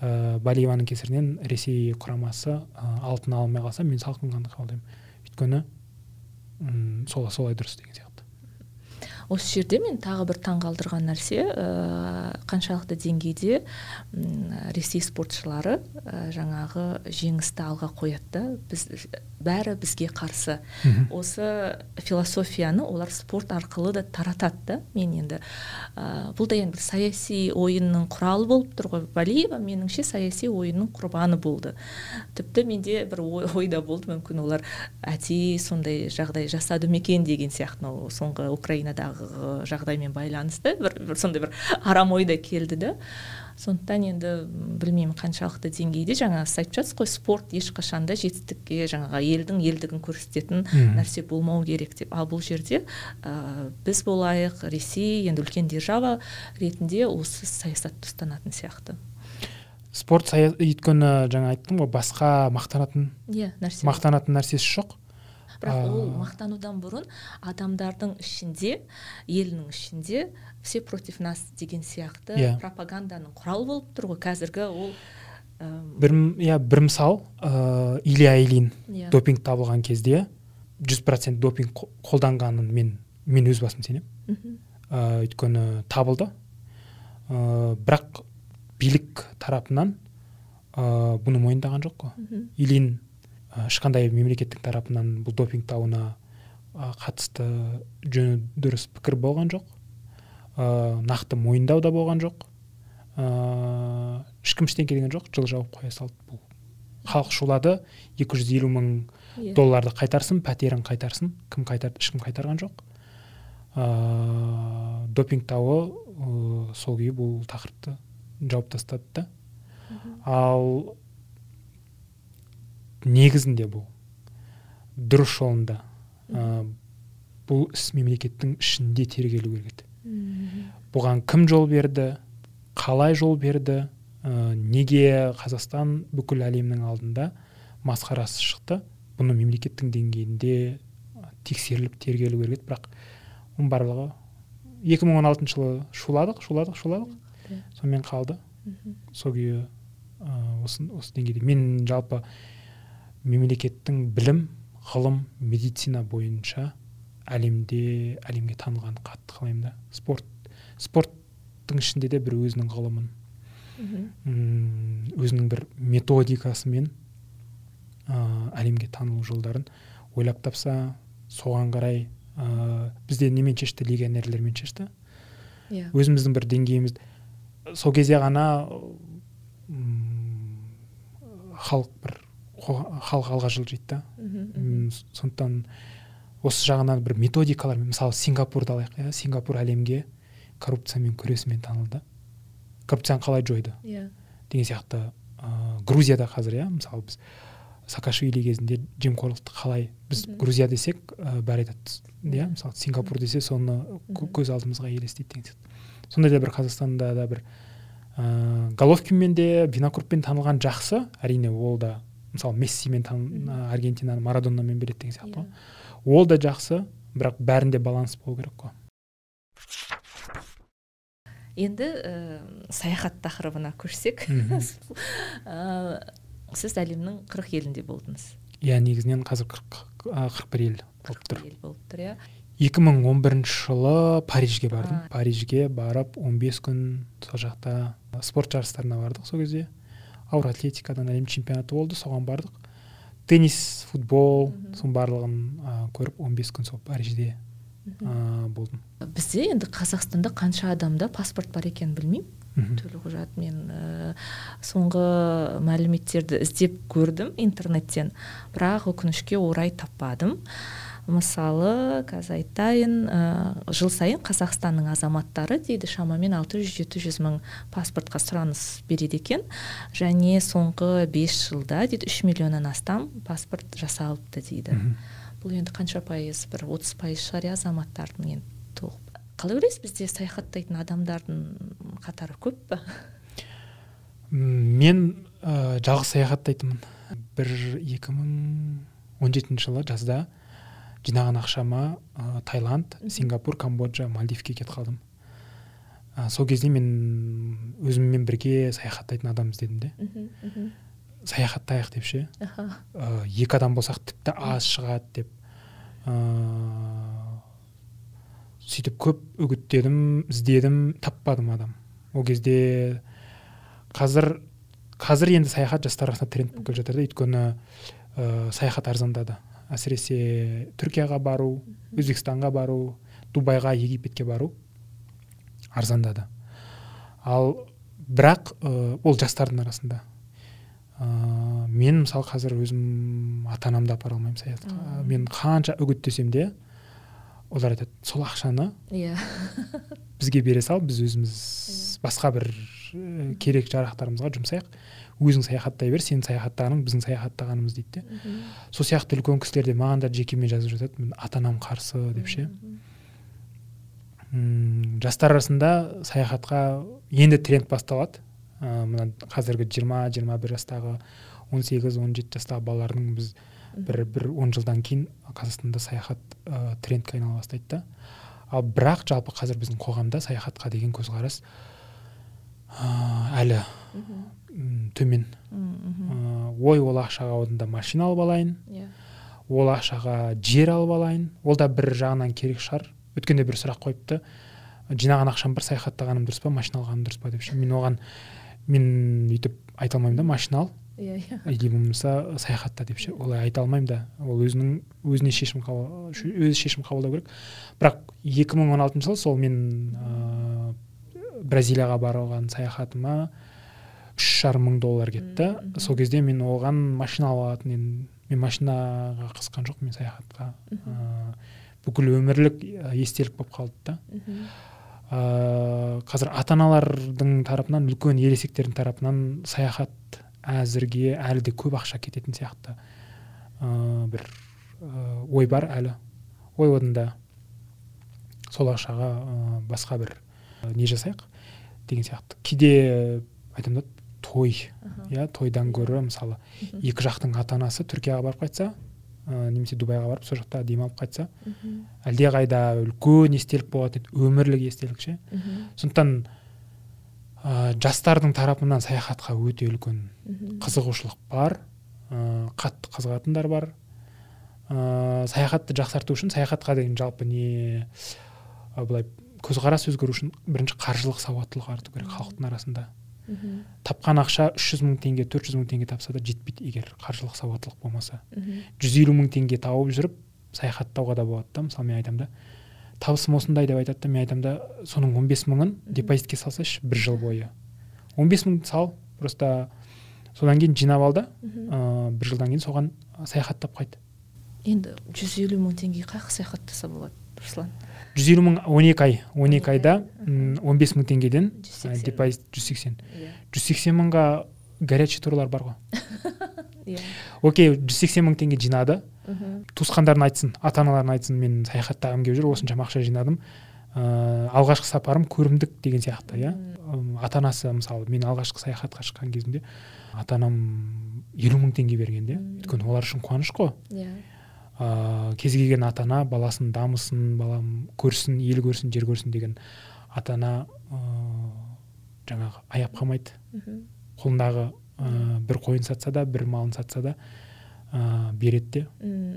ә, балиеваның кесірінен ресей құрамасы ә, алтын ала алмай қалса мен салқын қанды қабылдаймын. Өйткені солай солай дұрыс деген сияқты. Осы жерде мен тағы бір таңғалдырған нәрсе ә, қаншалықты деңгейде ресей спортшылары ә, жаңағы жеңісті алға қояды да біз бәрі бізге қарсы. Осы философияны олар спорт арқылы да таратады да. Мен енді ә, бұл да енді бір саяси ойынның құралы болып тұр ғой. Валиева меніңше саяси ойынның құрбаны болды. Тіпті менде бір ой, ойда болды. Мүмкін олар әдейі сондай жағдай жасады ма екен деген сияқты мынау соңғы украинадағы жағдаймен байланысты. Бір, бір сондай бір арам ой да келді да. Сондықтан енді білмеймін қаншалықты деңгейде. Жаңа сіз айтып жатсыз ғой спорт ешқашан да жетістікке жаңағы елдің елдігін көрсететін нәрсе болмау керек деп. Ал бұл жерде ә, біз болайық ресей енді үлкен держава ретінде осы саясатты ұстанатын сияқты. Спорт өйткені жаңа айттым ғой басқа мақтанатын иә нәрсе. мақтанатын нәрсесі жоқ. Бірақ ол мақтанудан бұрын адамдардың ішінде елінің ішінде все против нас деген сияқты yeah. Иә. пропаганданың құралы болып тұр ғой қазіргі ол бір иә бір мысал ыыы илья ильин yeah. Иә. допинг табылған кезде жүз процент допинг қолданғанын мен мен өз басым сенемін өйткені табылды ә, бірақ билік тарапынан ә, бұны мойындаған жоқ қой мхм. Ешқандай мемлекеттің тарапынан бұл допинг дауына қатысты жөні дұрыс пікір болған жоқ. Ә, нақты мойындау да болған жоқ. Ә, ешкім ештеңке деген жоқ. Жыл жауып қоя салды бұл. Халық шулады. 250 мың Иә. долларды қайтарсын пәтерін қайтарсын. Кім қайтарды ешкім қайтарған жоқ. Ә, допинг дауы ә, сол күйі бұл тақырыпты жауып тастады да. Ал негізінде бұл. Дұрыс жолында ә, бұл іс мемлекеттің ішінде тергелу керек еді. Бұған кім жол берді қалай жол берді ә, неге қазақстан бүкіл әлемнің алдында масқарасы шықты бұны мемлекеттің деңгейінде тексеріліп тергелу керек еді. Бірақ оның барлығы 2016 жылы шуладық шуладық шуладық. Сонымен қалды. Сол күйі ә, осы, осы деңгейде. Мен жалпы мемлекеттің білім ғылым медицина бойынша әлемде әлемге танылғанын қатты қалаймын да. Спорт спорттың ішінде де бір өзінің ғылымын. Өзінің бір методикасымен ә, әлемге танылу жолдарын ойлап тапса соған қарай ә, бізде немен шешті? Легионерлермен шешті. Иә. Өзіміздің бір деңгейіміз сол кезде ғана халық бір халық алға жылжиды да. Сондықтан осы жағынан бір методикалар мысалы сингапурды алайық иә. Сингапур әлемге коррупциямен күресімен танылды. Коррупцияны қалай жойды? Иә. Деген сияқты ә, грузияда қазір иә мысалы біз саакашвили кезінде жемқорлықты қалай біз Мгм. грузия десек ә, бәрі айтады иә мысалы сингапур десе соны көз алдымызға елестейді деген сияқты. Сондай да бір қазақстанда да бір ә, головкинмен де винокурпен танылған жақсы. Әрине ол да мысалы мессимен аргентинаны марадонамен береді деген сияқты иә. Ғой ол да жақсы бірақ бәрінде баланс болу керек қой. Енді ә, саяхат тақырыбына көшсек. Ә, сіз әлемнің қырық елінде болдыңыз. Иә негізінен қазір қырық қырық бір ел болып тұр. ел болып тұр иә. 2011 жылы парижге бардым. А. парижге барып 15 күн сол жақта спорт жарыстарына бардық сол кезде. Ауыр атлетикадан әлем чемпионаты болды соған бардық. Теннис футбол соның барлығын ә, көріп 15 күн сол парижде ә, болдым. Бізде енді қазақстанда қанша адамда паспорт бар екенін білмеймін. Төлқұжат мен ә, соңғы мәліметтерді іздеп көрдім интернеттен. Бірақ өкінішке орай таппадым. Мысалы қазір айтайын ә, жыл сайын қазақстанның азаматтары дейді шамамен 600-700 мың паспортқа сұраныс береді екен. Және соңғы 5 жылда дейді 3 миллионнан астам паспорт жасалыпты дейді. Мхм. бұл енді қанша пайыз? Бір отыз пайыз шығар иә азаматтардың енді толық қалай ойлайсыз бізде саяхаттайтын адамдардың қатары көп па? Мен ә, жалғыз саяхаттайтынмын. Бір 2017 жылы жазда жинаған ақшама ә, таиланд сингапур камбоджа мальдивке кетіп қалдым ә, сол кезде мен өзіммен бірге саяхаттайтын адам іздедім де. Саяхаттайық деп ше ә, екі адам болсақ тіпті аз шығады деп. Ә, сөйтіп көп үгіттедім іздедім таппадым адам. Ол кезде қазір қазір енді саяхат жастар арасында тренд болып келе жатыр да. Өйткені ә, саяхат арзандады. Әсіресе түркияға бару өзбекстанға бару дубайға египетке бару арзандады. Ал бірақ ә, ол жастардың арасында ә, мен мысалы қазір өзім ата анамды апара алмаймын саяхатқа Мм. мен қанша үгіттесем де олар айтады сол ақшаны иә. бізге бере сал біз өзіміз басқа бір керек жарақтарымызға жұмсайық өзің саяхаттай бер сенің саяхаттағаның біздің саяхаттағанымыз дейді де. Сол сияқты үлкен кісілер де маған да жекемен жазып жатады мен ата анам қарсы деп ше. Жастар арасында саяхатқа енді тренд басталады. Ә, мына қазіргі 20-21 жастағы 18-17 жастағы балалардың біз бір бір он жылдан кейін қазақстанда саяхат ә, трендке айнала бастайды да. Ал бірақ жалпы қазір біздің қоғамда саяхатқа деген көзқарас ә, әлі төмен. Ой ол ақшаға одан да машина алып алайын. Иә. Ол ақшаға жер алып алайын. Ол да бір жағынан керек шығар. Өткенде бір сұрақ қойыпты. Жинаған ақшам бар саяхаттағаным дұрыс па машина алғаным дұрыс па деп мен оған мен өйтіп айта алмаймын да машина ал. Иә иә. Или болмаса саяхатта деп ше. Олай айта алмаймын да. Ол өзінің өзіне шешім қабыл өзі шешім қабылдау керек. Бірақ 2016 жыл сол мен ә, бразилияға барған саяхатыма үш жарым мың доллар кетті. Сол кезде мен оған машина алатын едім. Мен машинаға қызыққан жоқпын мен саяхатқа. Ә, бүкіл өмірлік ә, естелік болып қалды да. Ә, қазір ата аналардың тарапынан үлкен ересектердің тарапынан саяхат әзірге әлі де көп ақша кететін сияқты. Ә, бір ә, ой бар әлі. Ой одан да сол ақшаға ә, басқа бір ә, не жасайық деген сияқты. Кейде айтамын да той иә тойдан гөрі мысалы екі жақтың ата анасы түркияға барып қайтса ә, немесе дубайға барып сол жақта демалып қайтса әлдеқайда үлкен естелік болатын еді өмірлік естелік ше. Сондықтан ә, жастардың тарапынан саяхатқа өте үлкен қызығушылық бар ә, қатты қызығатындар бар. Ә, саяхатты жақсарту үшін саяхатқа деген жалпы не ә, былай көзқарас өзгеру үшін бірінші қаржылық сауаттылық арту керек халықтың арасында. Мхм. тапқан ақша үш жүз мың теңге төрт жүз мың теңге тапса да жетпейді егер қаржылық сауаттылық болмаса. Мхм. жүз елу мың теңге тауып жүріп саяхаттауға да болады да мысалы мен айтамын да. Табысым осындай деп айтады да мен айтамын да соның он бес мыңын депозитке салсайшы бір жыл бойы. он бес мыңды сал просто содан кейін жинап ал да ә, бір жылдан кейін соған саяхаттап қайт. Енді жүз елу мың теңге қай жаққа саяхаттаса болады руслан? Жүз елу мың он екі ай он екі айда он бес мың теңгеден депозит жүз сексен. Иә. Жүз сексен мыңға горячий турлар бар ғой. Иә. Окей жүз сексен мың теңге жинады. Мхм. туысқандарына айтсын ата аналарына айтсын мен саяхаттағым келіп жүр осыншама ақша жинадым. Ыыы алғашқы сапарым көрімдік деген сияқты иә. Ата анасы мысалы мен алғашқы саяхатқа шыққан кезімде ата анам елу мың теңге берген де өйткені олар үшін қуаныш қой. Иә. Ыыы кез келген ата ана баласын дамысын балам көрсін ел көрсін жер көрсін деген ата ана ыыы жаңағы аяп қалмайды. Қолындағы ыыы бір қойын сатса да бір малын сатса да ыыы береді де.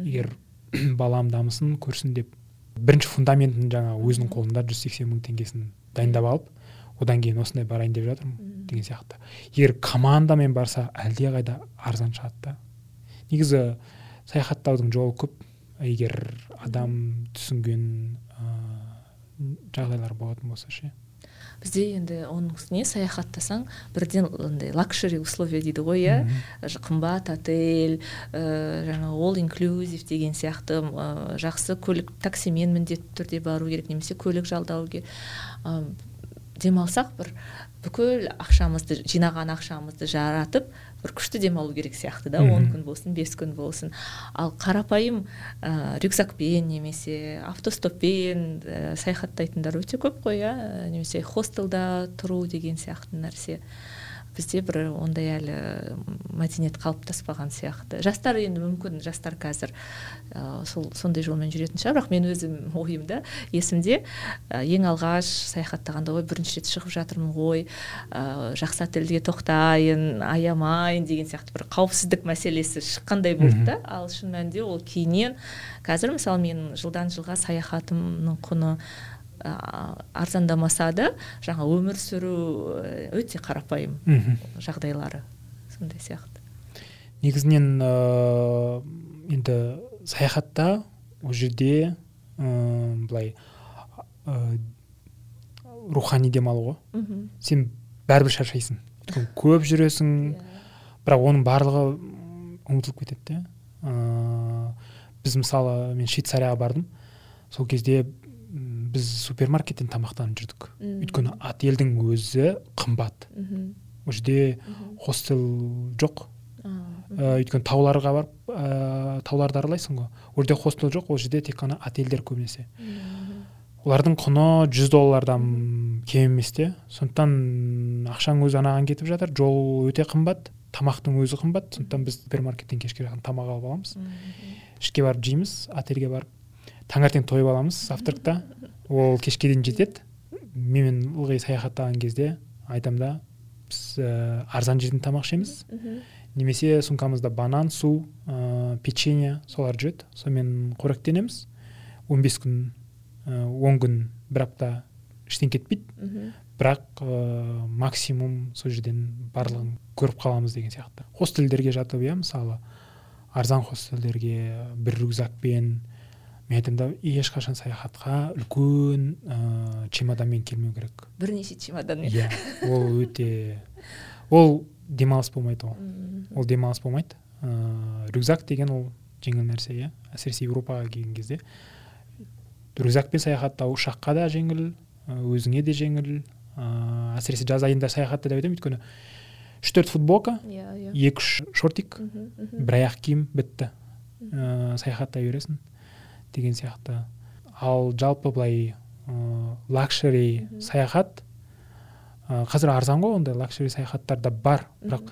Егер балам дамысын көрсін деп. Бірінші фундаментін жаңа өзінің қолында жүз сексен мың теңгесін дайындап алып одан кейін осындай барайын деп жатырмын деген сияқты. Егер командамен барса әлдеқайда арзан шығады да. Негізі саяхаттаудың жолы көп. Егер адам түсінген ыыы жағдайлар болатын болса ше. Бізде енді оның үстіне саяхаттасаң бірден андай лакшери условия дейді ғой иә? Қымбат отель ә, жаңағы all inclusive деген сияқты ә, жақсы көлік таксимен міндетті түрде бару керек немесе көлік жалдау керек ә, демалсақ бір бүкіл ақшамызды жинаған ақшамызды жаратып бір күшті демалу керек сияқты да он күн болсын бес күн болсын. Ал қарапайым ә, рюкзакпен немесе автостоппен ә, саяхаттайтындар өте көп қой иә немесе хостелда тұру деген сияқты нәрсе. Бізде бір ондай әлі мәдениет қалыптаспаған сияқты. Жастар енді мүмкін жастар қазір ә, сол сондай жолмен жүретін шығар бірақ мен өзім ойымда есімде ә, ең алғаш саяхаттағанда ой бірінші рет шығып жатырмын ғой ә, жақсы отельге тоқтайын аямайын деген сияқты бір қауіпсіздік мәселесі шыққандай болды да. Ал шын мәнінде ол кейіннен қазір мысалы мен жылдан жылға саяхатымның құны арзандамаса да жаңа өмір сүру ә, өте қарапайым жағдайлары сондай сияқты. Негізінен ыыы енді саяхатта ол жерде ыыы былай ыыы рухани демалу ғой. Сен бәрібір шаршайсың. Көп жүресің Иә. бірақ оның барлығы ұмытылып кетеді де. Біз мысалы мен швейцарияға бардым. Сол кезде біз супермаркеттен тамақтанып жүрдік. Мм. өйткені отельдің өзі қымбат. Мхм ол жерде хостел жоқ. Мхм. ә, өйткені тауларға барып ә, тауларды аралайсың ғой. Ол жерде хостел жоқ ол жерде тек қана отельдер көбінесе. Олардың құны жүз доллардан кем емес те. Сондықтан ақшаң өзі анаған кетіп жатыр. Жол өте қымбат тамақтың өзі қымбат. Сондықтан біз супермаркеттен кешке жақын тамақ алып аламыз. Ішке барып жейміз отельге барып таңертең тойып аламыз завтракта ол кешке дейін жетеді. Мен ылғи саяхаттаған кезде айтамын да біз ә, арзан жерден тамақ ішеміз. Немесе сумкамызда банан су ә, печенье солар жүреді. Сонымен қоректенеміз. 15 күн ә, он күн бір апта ештеңе кетпейді. Бірақ ә, максимум сол жерден барлығын көріп қаламыз деген сияқты. Хостелдерге жатып иә мысалы арзан хостелдерге бір рюкзакпен мен айтамын да ешқашан саяхатқа үлкен ә, чемоданмен келмеу керек. Бірнеше чемодан иә ол өте ол демалыс болмайды ол. Ол демалыс болмайды. Ыыы рюкзак деген ол жеңіл нәрсе иә. Әсіресе еуропаға келген кезде. Рюкзакпен саяхаттау ұшаққа да жеңіл өзіңе де жеңіл. Ыыы әсіресе жаз айында саяхатта деп айтамын өйткені үш төрт футболка иә иә. екі үш шортик мхм. бір аяқ киім бітті. Ыыы саяхаттай бересің деген сияқты. Ал жалпы былай ыыы лакшери саяхат ы, қазір арзан ғой ондай лакшери саяхаттар да бар. Бірақ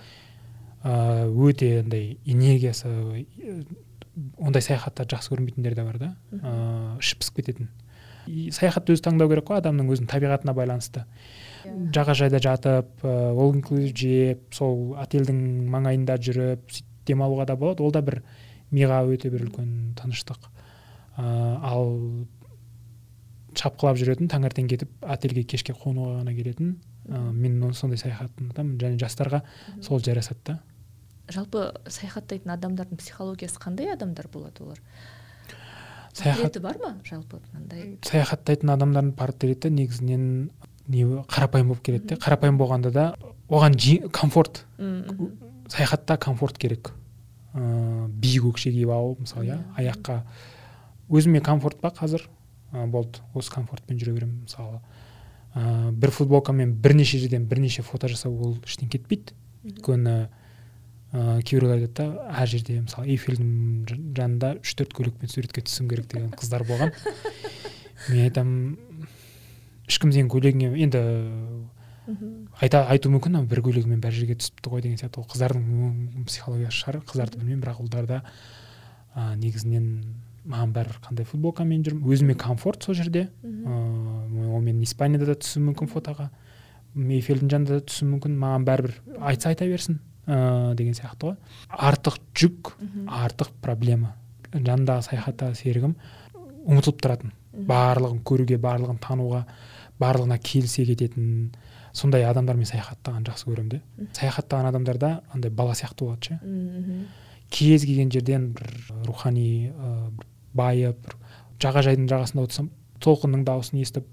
ыыы өте андай энергиясы ондай саяхаттарды жақсы көрмейтіндер де бар да. Ыыы іші пысып кететін. И саяхатты өзі таңдау керек қой адамның өзінің табиғатына байланысты. Иә. жағажайда жатып ол инклюзив жеп сол отельдің маңайында жүріп сөйтіп демалуға да болады. Ол да бір миға өте бір үлкен тыныштық. Ал шапқылап жүретін таңертең кетіп отельге кешке қонуға ғана келетін ыыы мен сондай саяхатты ұнатамын және жастарға сол жарасады да. Жалпы саяхаттайтын адамдардың психологиясы қандай адамдар болады олар? Саяхат портреті бар ма? Жалпы мынандай? Саяхаттайтын адамдардың портреті негізінен не қарапайым болып келеді де. Қарапайым болғанда да оған жи- комфорт саяхатта комфорт керек. Ыыы биік өкше киіп алып мысалы Иә. аяққа өзіме комфорт па қазір? Ы болды осы комфортпен жүре беремін мысалы ыыы бір футболкамен бірнеше жерден бірнеше фото жасау ол ештеңе кетпейді. Өйткені ыыы кейбіреулер айтады да әр жерде мысалы эйфельдің жанында үш төрт көйлекпен суретке түсуім керек деген қыздар болған. Мен айтамын ешкім сенің көйлегіңе енді айта айту мүмкін бір көйлегімен бәр жерге түсіпті ғой деген сияқты. Ол қыздардың психологиясы шығар қыздарды білмеймін бірақ ұлдарда ә, негізінен маған бәрібір қандай футболкамен жүрмін. Өзіме комфорт сол жерде. Ыыы ол мен испанияда да түсуім мүмкін фотоға. Эйфельдің жанында да түсуім мүмкін. Маған бәрібір айтса айта берсін. Ыыы деген сияқты ғой. Артық жүк артық проблема. Жанындағы саяхаттағы серігім ұмытылып тұратын. Барлығын көруге барлығын тануға барлығына келісе кететін. Сондай адамдармен саяхаттаған жақсы көремін де. Саяхаттаған адамдарда андай бала сияқты болады ше. Кез келген жерден бір рухани ә, бір байып бір жағажайдың жағасында отырсам толқынның дауысын естіп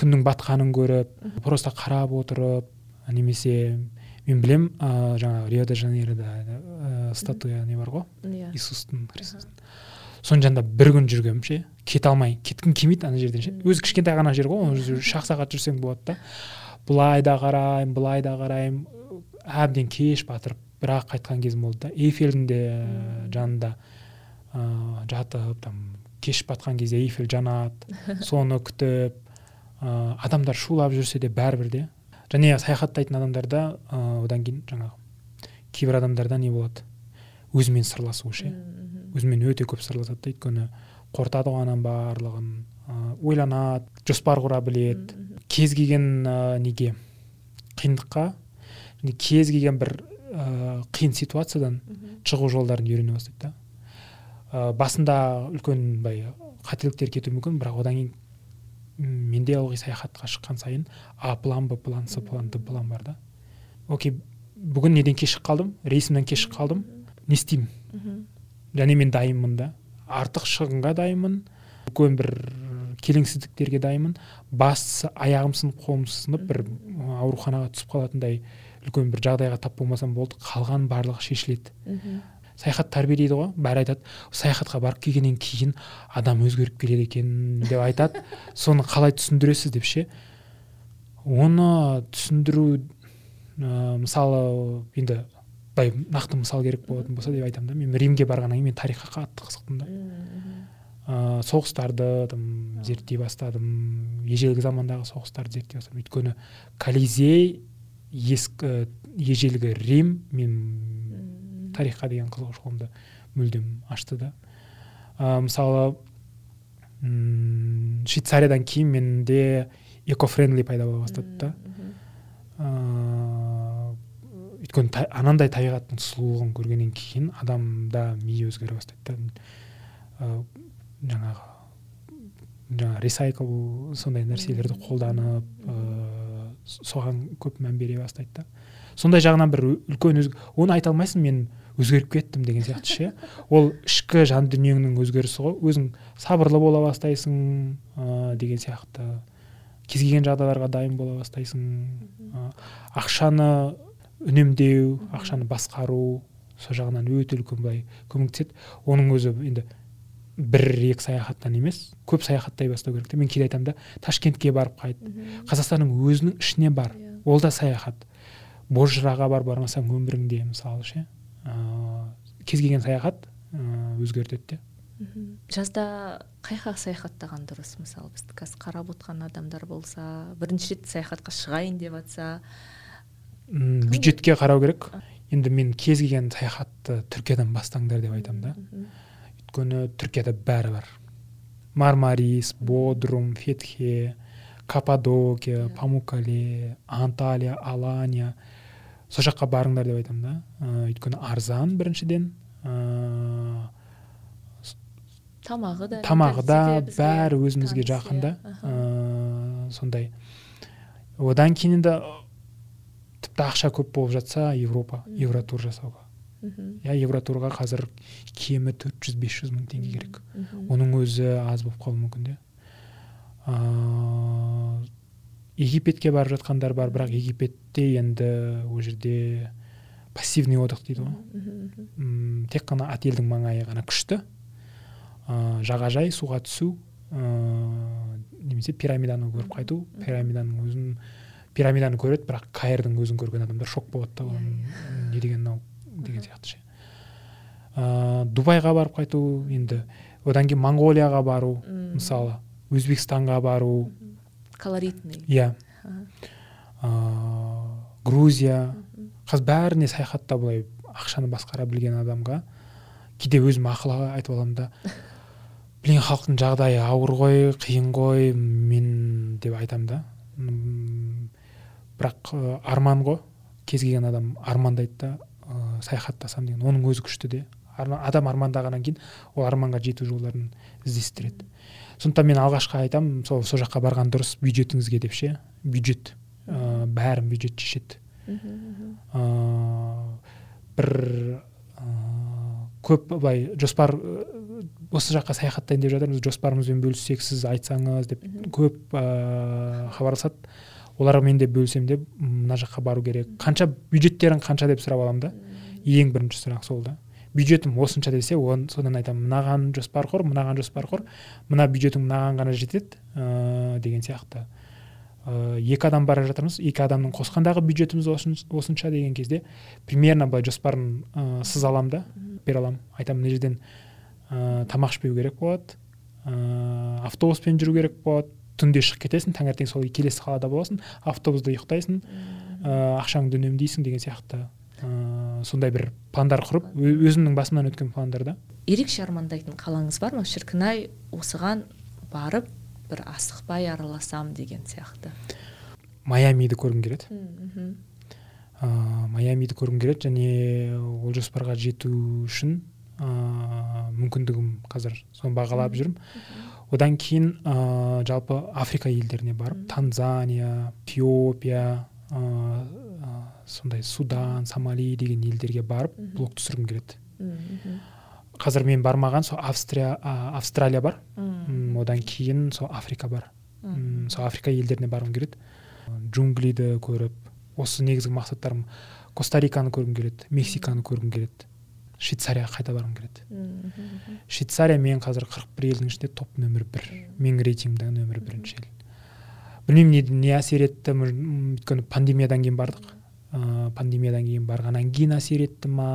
күннің батқанын көріп просто қарап отырып немесе мен білем ә, жаңағы рио де жанейрода ә, статуя не бар ғой? Иә. Иисустың христостың соның жанында бір күн жүргенмін ше кете алмай кеткім келмейді ана жерден ше. Өзі кішкентай ғана жер ғой оны жүр- үш ақ сағат жүрсең болады да. Былай да қараймын былай да қараймын. Әбден кеш батырып бірақ қайтқан кезім болды да. Эйфельдің де жанында ыыы жатып там кеш батқан кезде эйфель жанады соны күтіп ыыы адамдар шулап жүрсе де бәрібір де және саяхаттайтын адамдарда ыыы одан кейін жаңағы кейбір адамдарда не болады өзімен сырласу ше өзімен өте көп сырласады да өйткені қорытады ғой ананың барлығын ойланады жоспар құра біледі кез келген ә, неге қиындыққа және кез келген бір ә, қиын ситуациядан шығу жолдарын үйрене бастайды да ә, басында үлкен былай қателіктер кетуі мүмкін бірақ одан кейін менде ылғи саяхатқа шыққан сайын а план б план с план д план бар да. Окей бүгін неден кешігіп қалдым? Рейсімнен кешігіп қалдым? Не істеймін. Және мен дайынмын да. Артық шығынға дайынмын үлкен бір келеңсіздіктерге дайынмын. Бастысы аяғым сынып қолым сынып бір ауруханаға түсіп қалатындай үлкен бір жағдайға тап болмасам болды. Қалған барлығы шешіледі. Саяхат тәрбиелейді ғой бәрі айтады. Саяхатқа барып келгеннен кейін адам өзгеріп келеді екен деп айтады. Соны қалай түсіндіресіз деп ше? Оны түсіндіру ә, мысалы енді былай нақты мысал керек болатын болса деп айтамын да. Мен римге барғаннан кейін мен тарихқа қатты қызықтым да. Ә, соғыстарды там зерттей бастадым. Ежелгі замандағы соғыстарды зерттей бастадым. Өйткені колизей ескі ежелгі рим мен. Тарихқа деген қызығушылығымды мүлдем ашты да. Ә, мысалы м швейцариядан кейін менде экофрендли пайда бола бастады да. Ыыы өйткені та- анандай табиғаттың сұлулығын көргеннен кейін адамда миы өзгере бастайды да. Жаңағы жаңағы ресайкл сондай нәрселерді қолданып ыыы соған көп мән бере бастайды да. Сондай жағынан бір үлкен оны айта алмайсың мен өзгеріп кеттім деген сияқты ше. Ол ішкі жан дүниеңнің өзгерісі ғой. Өзің сабырлы бола бастайсың ә, деген сияқты. Кез келген жағдайларға дайын бола бастайсың. Ә, ақшаны үнемдеу ақшаны басқару сол жағынан өте үлкен былай көмектеседі. Оның өзі енді бір екі саяхаттан емес көп саяхаттай бастау керек те. Мен кейде айтамын да ташкентке барып қайт. Қазақстанның өзінің ішіне бар. Иә. ол да саяхат. Бозжыраға бар бармасаң өміріңде мысалы ше. Кез келген саяхат ыыы өзгертеді де. Жазда қай жаққа саяхаттаған дұрыс? Мысалы бізді қазір қарап отқан адамдар болса бірінші рет саяхатқа шығайын деп жатса бюджетке қарау керек. Енді мен кез келген саяхатты түркиядан бастаңдар деп айтамын да. Өйткені түркияда бәрі бар. Мармарис бодрум фетхе каппадокия памуккале анталия алания. Сол жаққа барыңдар деп айтамын да. Ә, өйткені арзан біріншіден. Ә, тамағы да тамағы да бәрі өзімізге жақын да. Аха. ә, сондай. Одан кейін енді тіпті ақша көп болып жатса европа евротур жасауға. Мгм. иә евротурға қазір кемі төрт жүз бес жүз мың теңге керек. Оның өзі аз болып қалуы мүмкін де. Ыыы египетке барып жатқандар бар бірақ египетте енді ол жерде пассивный отдых дейді ғой. Тек қана отельдің маңайы ғана күшті. Ыыы жағажай суға түсу ыыы немесе пирамиданы көріп қайту. Пирамиданың өзін пирамиданы көреді бірақ каирдың өзін көрген адамдар шок болады да Иә, иә. не деген мынау деген сияқты ше. Ыыы дубайға барып қайту енді. Одан кейін моңғолияға бару мысалы. Өзбекстанға бару. Колоритный. Иә. Грузия. Қазір бәріне саяхатта былай ақшаны басқара білген адамға кейде өзім ақыл айтып аламын да. Блин халықтың жағдайы ауыр ғой қиын ғой мен деп айтамын да. Бірақ ы, арман ғой. Кез келген адам армандайды да ыыы саяхаттасам деген. Оның өзі күшті де. Адам армандағаннан кейін ол арманға жету жолдарын іздестіреді. Сондықтан мен алғашқы айтамын сол сол жаққа барған дұрыс бюджетіңізге деп ше? Бюджет ыыы бәрін бюджет шешеді. Ыыы бір ыыы көп былай жоспар ы, осы жаққа саяхаттайын деп жатырмыз. Жоспарымызбен бөліссек сіз айтсаңыз деп көп ыыы хабарласады. Оларға мен де бөлісемін деп мына жаққа бару керек. Қанша бюджеттерің қанша деп сұрап аламын да? Ең бірінші сұрақ сол да. Бюджетім осынша десе оны содан айтамын мынаған жоспар құр мынаған жоспар құр мына бюджетің мынаған ғана жетеді ыыы деген сияқты. Ыыы екі адам бара жатырмыз екі адамның қосқандағы бюджетіміз осынша, деген кезде примерно былай жоспарын ыыы сыза аламын да бере аламын айтамын мына жерден ыыы тамақ ішпеу керек болады ыыы автобуспен жүру керек болады түнде шығып кетесің таңертең сол келесі қалада боласың автобуста ұйықтайсың ыыы ақшаңды үнемдейсің деген сияқты. Сондай бір пландар құрып өзімнің басымнан өткен пландар да. Ерекше армандайтын қалаңыз бар ма? Шіркін ай осыған барып бір асықпай араласам деген сияқты. Майамиді көргім келеді. Майамиді көргім келеді және ол жоспарға жету үшін ыыы мүмкіндігім қазір соны бағалап жүрмін. Одан кейін ыыы жалпы африка елдеріне барып танзания эфиопия ыыы сондай судан сомали деген елдерге барып блог түсіргім келеді. Мхм қазір мен бармаған сол австрия а, австралия бар. Мхм М, одан кейін сол африка бар. М, сол африка елдеріне барғым келеді. Джунглиді көріп осы негізгі мақсаттарым коста риканы көргім келеді мексиканы көргім келеді швейцарияға қайта барғым келеді. Швейцария мен қазір қырық бір елдің ішінде топ нөмір бір. Менің рейтингімдегі нөмір бірінші ел. Білмеймін не, не әсер етті. Өйткені пандемиядан кейін бардық. Ыыы пандемиядан кейін барғаннан кейін әсер етті ма?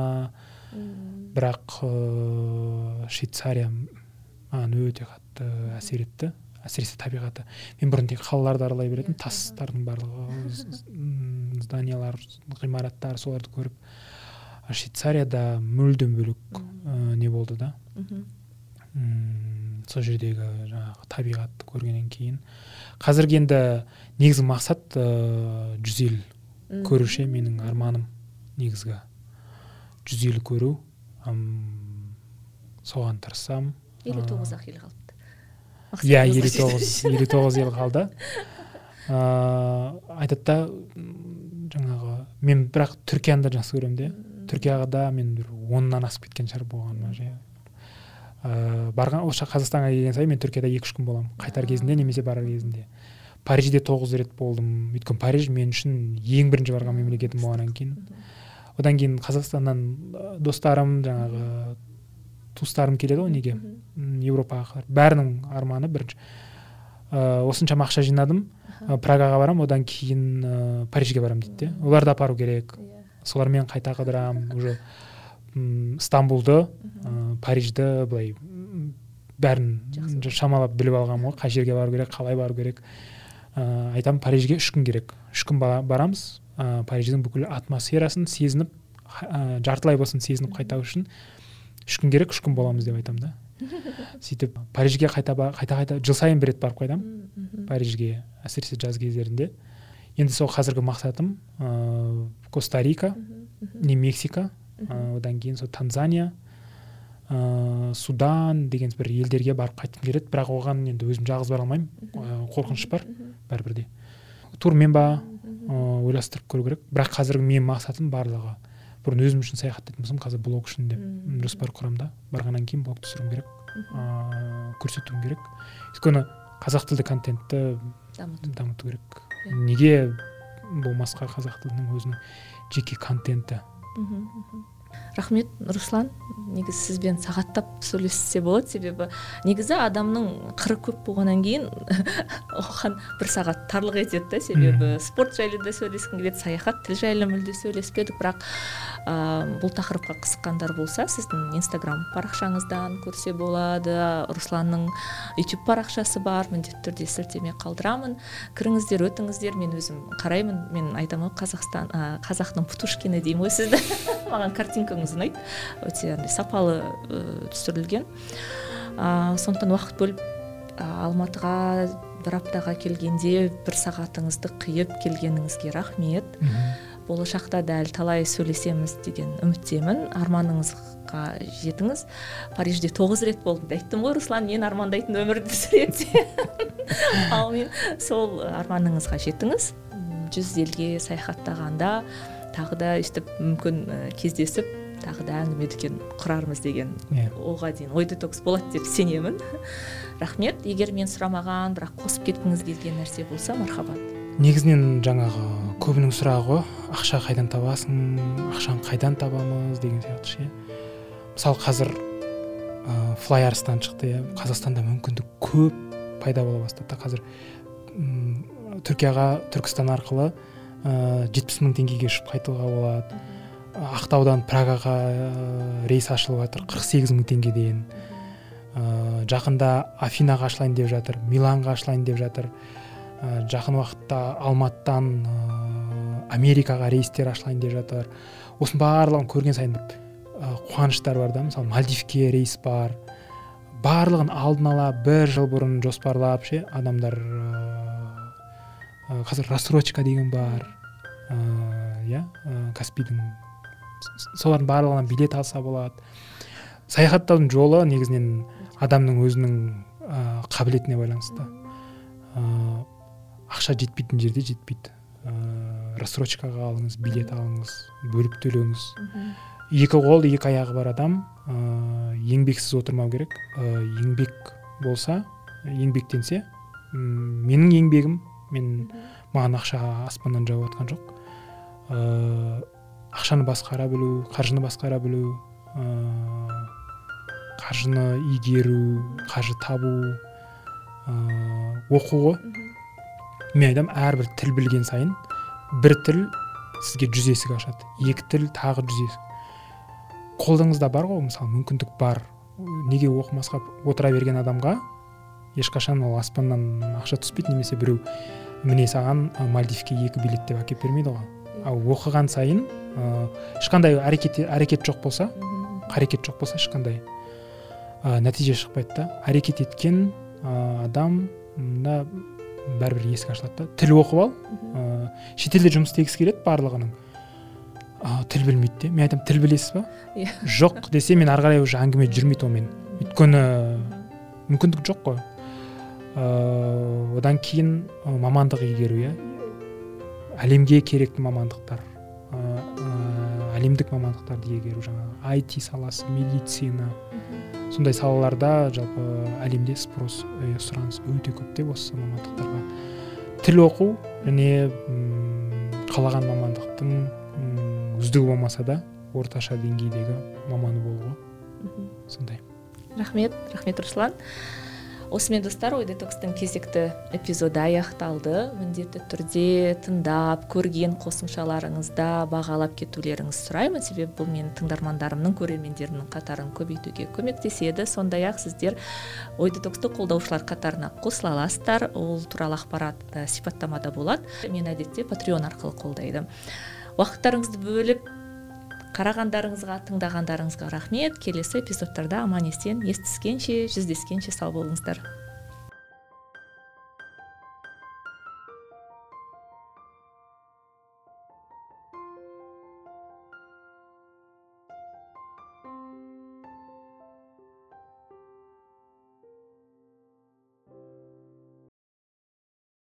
Бірақ ыыы швейцария маған өте қатты әсер етті. Әсіресе табиғаты. Мен бұрын тек қалаларды аралай беретінмін тастардың барлығы зданиялар ғимараттар соларды көріп. Швейцарияда мүлдем бөлек ә, не болды да. Мхм. Сол жердегі жаңағы табиғатты көргеннен кейін. Қазіргі енді негізгі мақсат ыыы жүз ел Мхм. көру ше менің арманым негізгі. Жүз ел көру ым, соған тырысамын елу Aa. тоғыз ақ ел қалыпты. Иә елу тоғыз. елу тоғыз ел қалды. Ыыы айтады да жаңағы мен бірақ түркияны да жақсы көремін де. Түркияға да мен бір оннан асып кеткен шығар болғаныма ыыы барған осы қазақстанға келген сайын мен түркияда екі үш күн боламын. Қайтар кезінде немесе барар кезінде парижде тоғыз рет болдым. Өйткені париж мен үшін ең бірінші барған мемлекетім болғаннан кейін. Одан кейін қазақстаннан достарым жаңағы туыстарым келеді ғой неге? Европаға бәрінің арманы бірінші. Ыыы осыншама ақша жинадым. Прагаға барамын одан кейін ә, парижге барамын дейді де. Оларды апару керек. Иә. солармен қайта қыдырамын уже. Стамбулды ә, парижді былай бәрін шамалап біліп алғанмын ғой қай жерге бару керек қалай бару керек. Ә, айтамын парижге үш күн керек. Үш күн барамыз. Ә, париждің бүкіл атмосферасын сезініп ә, жартылай болсын сезініп қайту үшін үш күн керек үш күн боламыз деп айтамын да. Сөйтіп парижге қайта қайта қайта жыл сайын бір рет барып қайтамын парижге әсіресе жаз кездерінде. Енді сол қазіргі мақсатым ыыы коста рика не мексика. Одан кейін сол танзания ыыы судан деген бір елдерге барып қайтқым келеді. Бірақ оған енді өзім жалғыз бара алмаймын. Қорқыныш бар бәрібір де. Турмен ба ойластырып көру керек. Бірақ қазіргі менің мақсатым барлығы. Бұрын өзім үшін саяхаттайтын болсам қазір блог үшін деп жоспар құрамын да барғаннан кейін блог түсіруім керек. Ыыы көрсетуім керек. Өйткені қазақ тілді контентті дамыту. керек. Иә. неге болмасқа қазақ тілінің өзінің жеке контенті? Рахмет руслан. Негізі сізбен сағаттап сөйлессе болады себебі. Негізі адамның қыры көп болғаннан кейін оған бір сағат тарлық етеді да себебі. Спорт жайлы да сөйлескің келеді саяхат тіл жайлы мүлде сөйлеспедік. Бірақ ә, бұл тақырыпқа қызыққандар болса сіздің инстаграм парақшаңыздан көрсе болады. Русланның ютуб парақшасы бар. Міндетті түрде сілтеме қалдырамын. Кіріңіздер өтіңіздер. Мен өзім қараймын. Мен айтамын ғой қазақстан ә, қазақтың путушкині деймін ғой сізді. Маған картинкаңыз ұнайды. Өте андай сапалы түсірілген. Ә, сондықтан уақыт бөліп алматыға бір аптаға келгенде бір сағатыңызды қиып келгеніңізге рахмет. Болашақта дәл талай сөйлесеміз деген үміттемін. Арманыңызға жетіңіз. Парижде тоғыз рет болдым айттым ғой руслан мен армандайтын өмірді сүреді ал мен сол арманыңызға жетіңіз. Жүз елге саяхаттағанда тағы да өйстіп мүмкін кездесіп тағы да әңгіме дүкен құрармыз деген yeah. Иә. оған дейін ой детокс болады деп сенемін. Рахмет. Егер мен сұрамаған бірақ қосып кеткіңіз келген нәрсе болса мархабат. Негізінен жаңағы көбінің сұрағы ғой ақша қайдан табасың? Ақшаны қайдан табамыз? деген сияқты ше. Мысалы қазір ә, флай арыстан шықты иә. Қазақстанда мүмкіндік көп пайда бола бастады қазір. М түркияға түркістан арқылы жетпіс мың теңгеге ұшып қайтуға болады. Ақтаудан прагаға ә, рейс ашылып жатыр қырық сегіз мың теңгеден ә, жақында афинаға ашылайын деп жатыр миланға ашылайын деп жатыр. Ә, жақын уақытта алматыдан ә, америкаға рейстер ашылайын деп жатыр. Осының барлығын көрген сайын бір ә, қуаныштар бар да мысалы мальдивке рейс бар. Барлығын алдын ала бір жыл бұрын жоспарлап ше адамдар ә, қазір рассрочка деген бар иә ә, каспийдің солардың барлығынан билет алса болады саяхаттаудың жолы негізінен адамның өзінің ә, қабілетіне байланысты. ақша жетпейтін жерде жетпейді. ыыы рассрочкаға алыңыз билет алыңыз бөліп төлеңіз. Екі қол екі аяғы бар адам ыыы еңбексіз отырмау керек. Ә, еңбек болса еңбектенсе менің еңбегім мен маған ақша аспаннан жауып жатқан жоқ. Ыыы ақшаны басқара білу қаржыны басқара білу ыыы қаржыны игеру қаржы табу ыыы оқу ғой. Мен айтамын әрбір тіл білген сайын бір тіл сізге жүз есік ашады екі тіл тағы жүз есік. Қолыңызда бар ғой мысалы мүмкіндік бар. Неге оқымасқа отыра берген адамға ешқашан ол аспаннан ақша түспейді немесе біреу міне саған мальдивке екі билет деп әкеліп бермейді ғой. Ал оқыған сайын ә, ешқандай әрекет әрекет жоқ болса қарекет жоқ болса ешқандай ә, нәтиже шықпайды да. Әрекет еткен ә, адам мына бәрібір есік ашылады да. Тіл оқып ал ыыы шетелде жұмыс істегісі келеді барлығының. Ә, тіл білмейді де. Мен айтамын тіл білесіз ба? Иә. Жоқ десе мен ары қарай уже әңгіме жүрмейді онымен өйткені мүмкіндік жоқ қой. Ыыы одан кейін мамандық игеру иә әлемге керекті мамандықтар ыыы әлемдік мамандықтарды игеру жаңағы IT саласы медицина сондай салаларда жалпы әлемде спрос сұраныс өте көп деп осы мамандықтарға. Тіл оқу және қалаған мамандықтың үздігі болмаса да орташа деңгейдегі маманы болуға сондай. Рахмет рахмет руслан. Осымен достар ой детокстың кезекті эпизоды аяқталды. Міндетті түрде тыңдап көрген қосымшаларыңызда бағалап кетулеріңізді сұраймын. Себебі бұл менің тыңдармандарымның көрермендерімнің қатарын көбейтуге көмектеседі. Сондай ақ сіздер ой детоксты қолдаушылар қатарына қосыла аласыздар. Ол туралы ақпарат сипаттамада болады. Мен әдетте патреон арқылы қолдайды. Уақыттарыңызды бөліп қарағандарыңызға тыңдағандарыңызға рахмет. Келесі эпизодтарда аман есен естіскенше жүздескенше сау болыңыздар.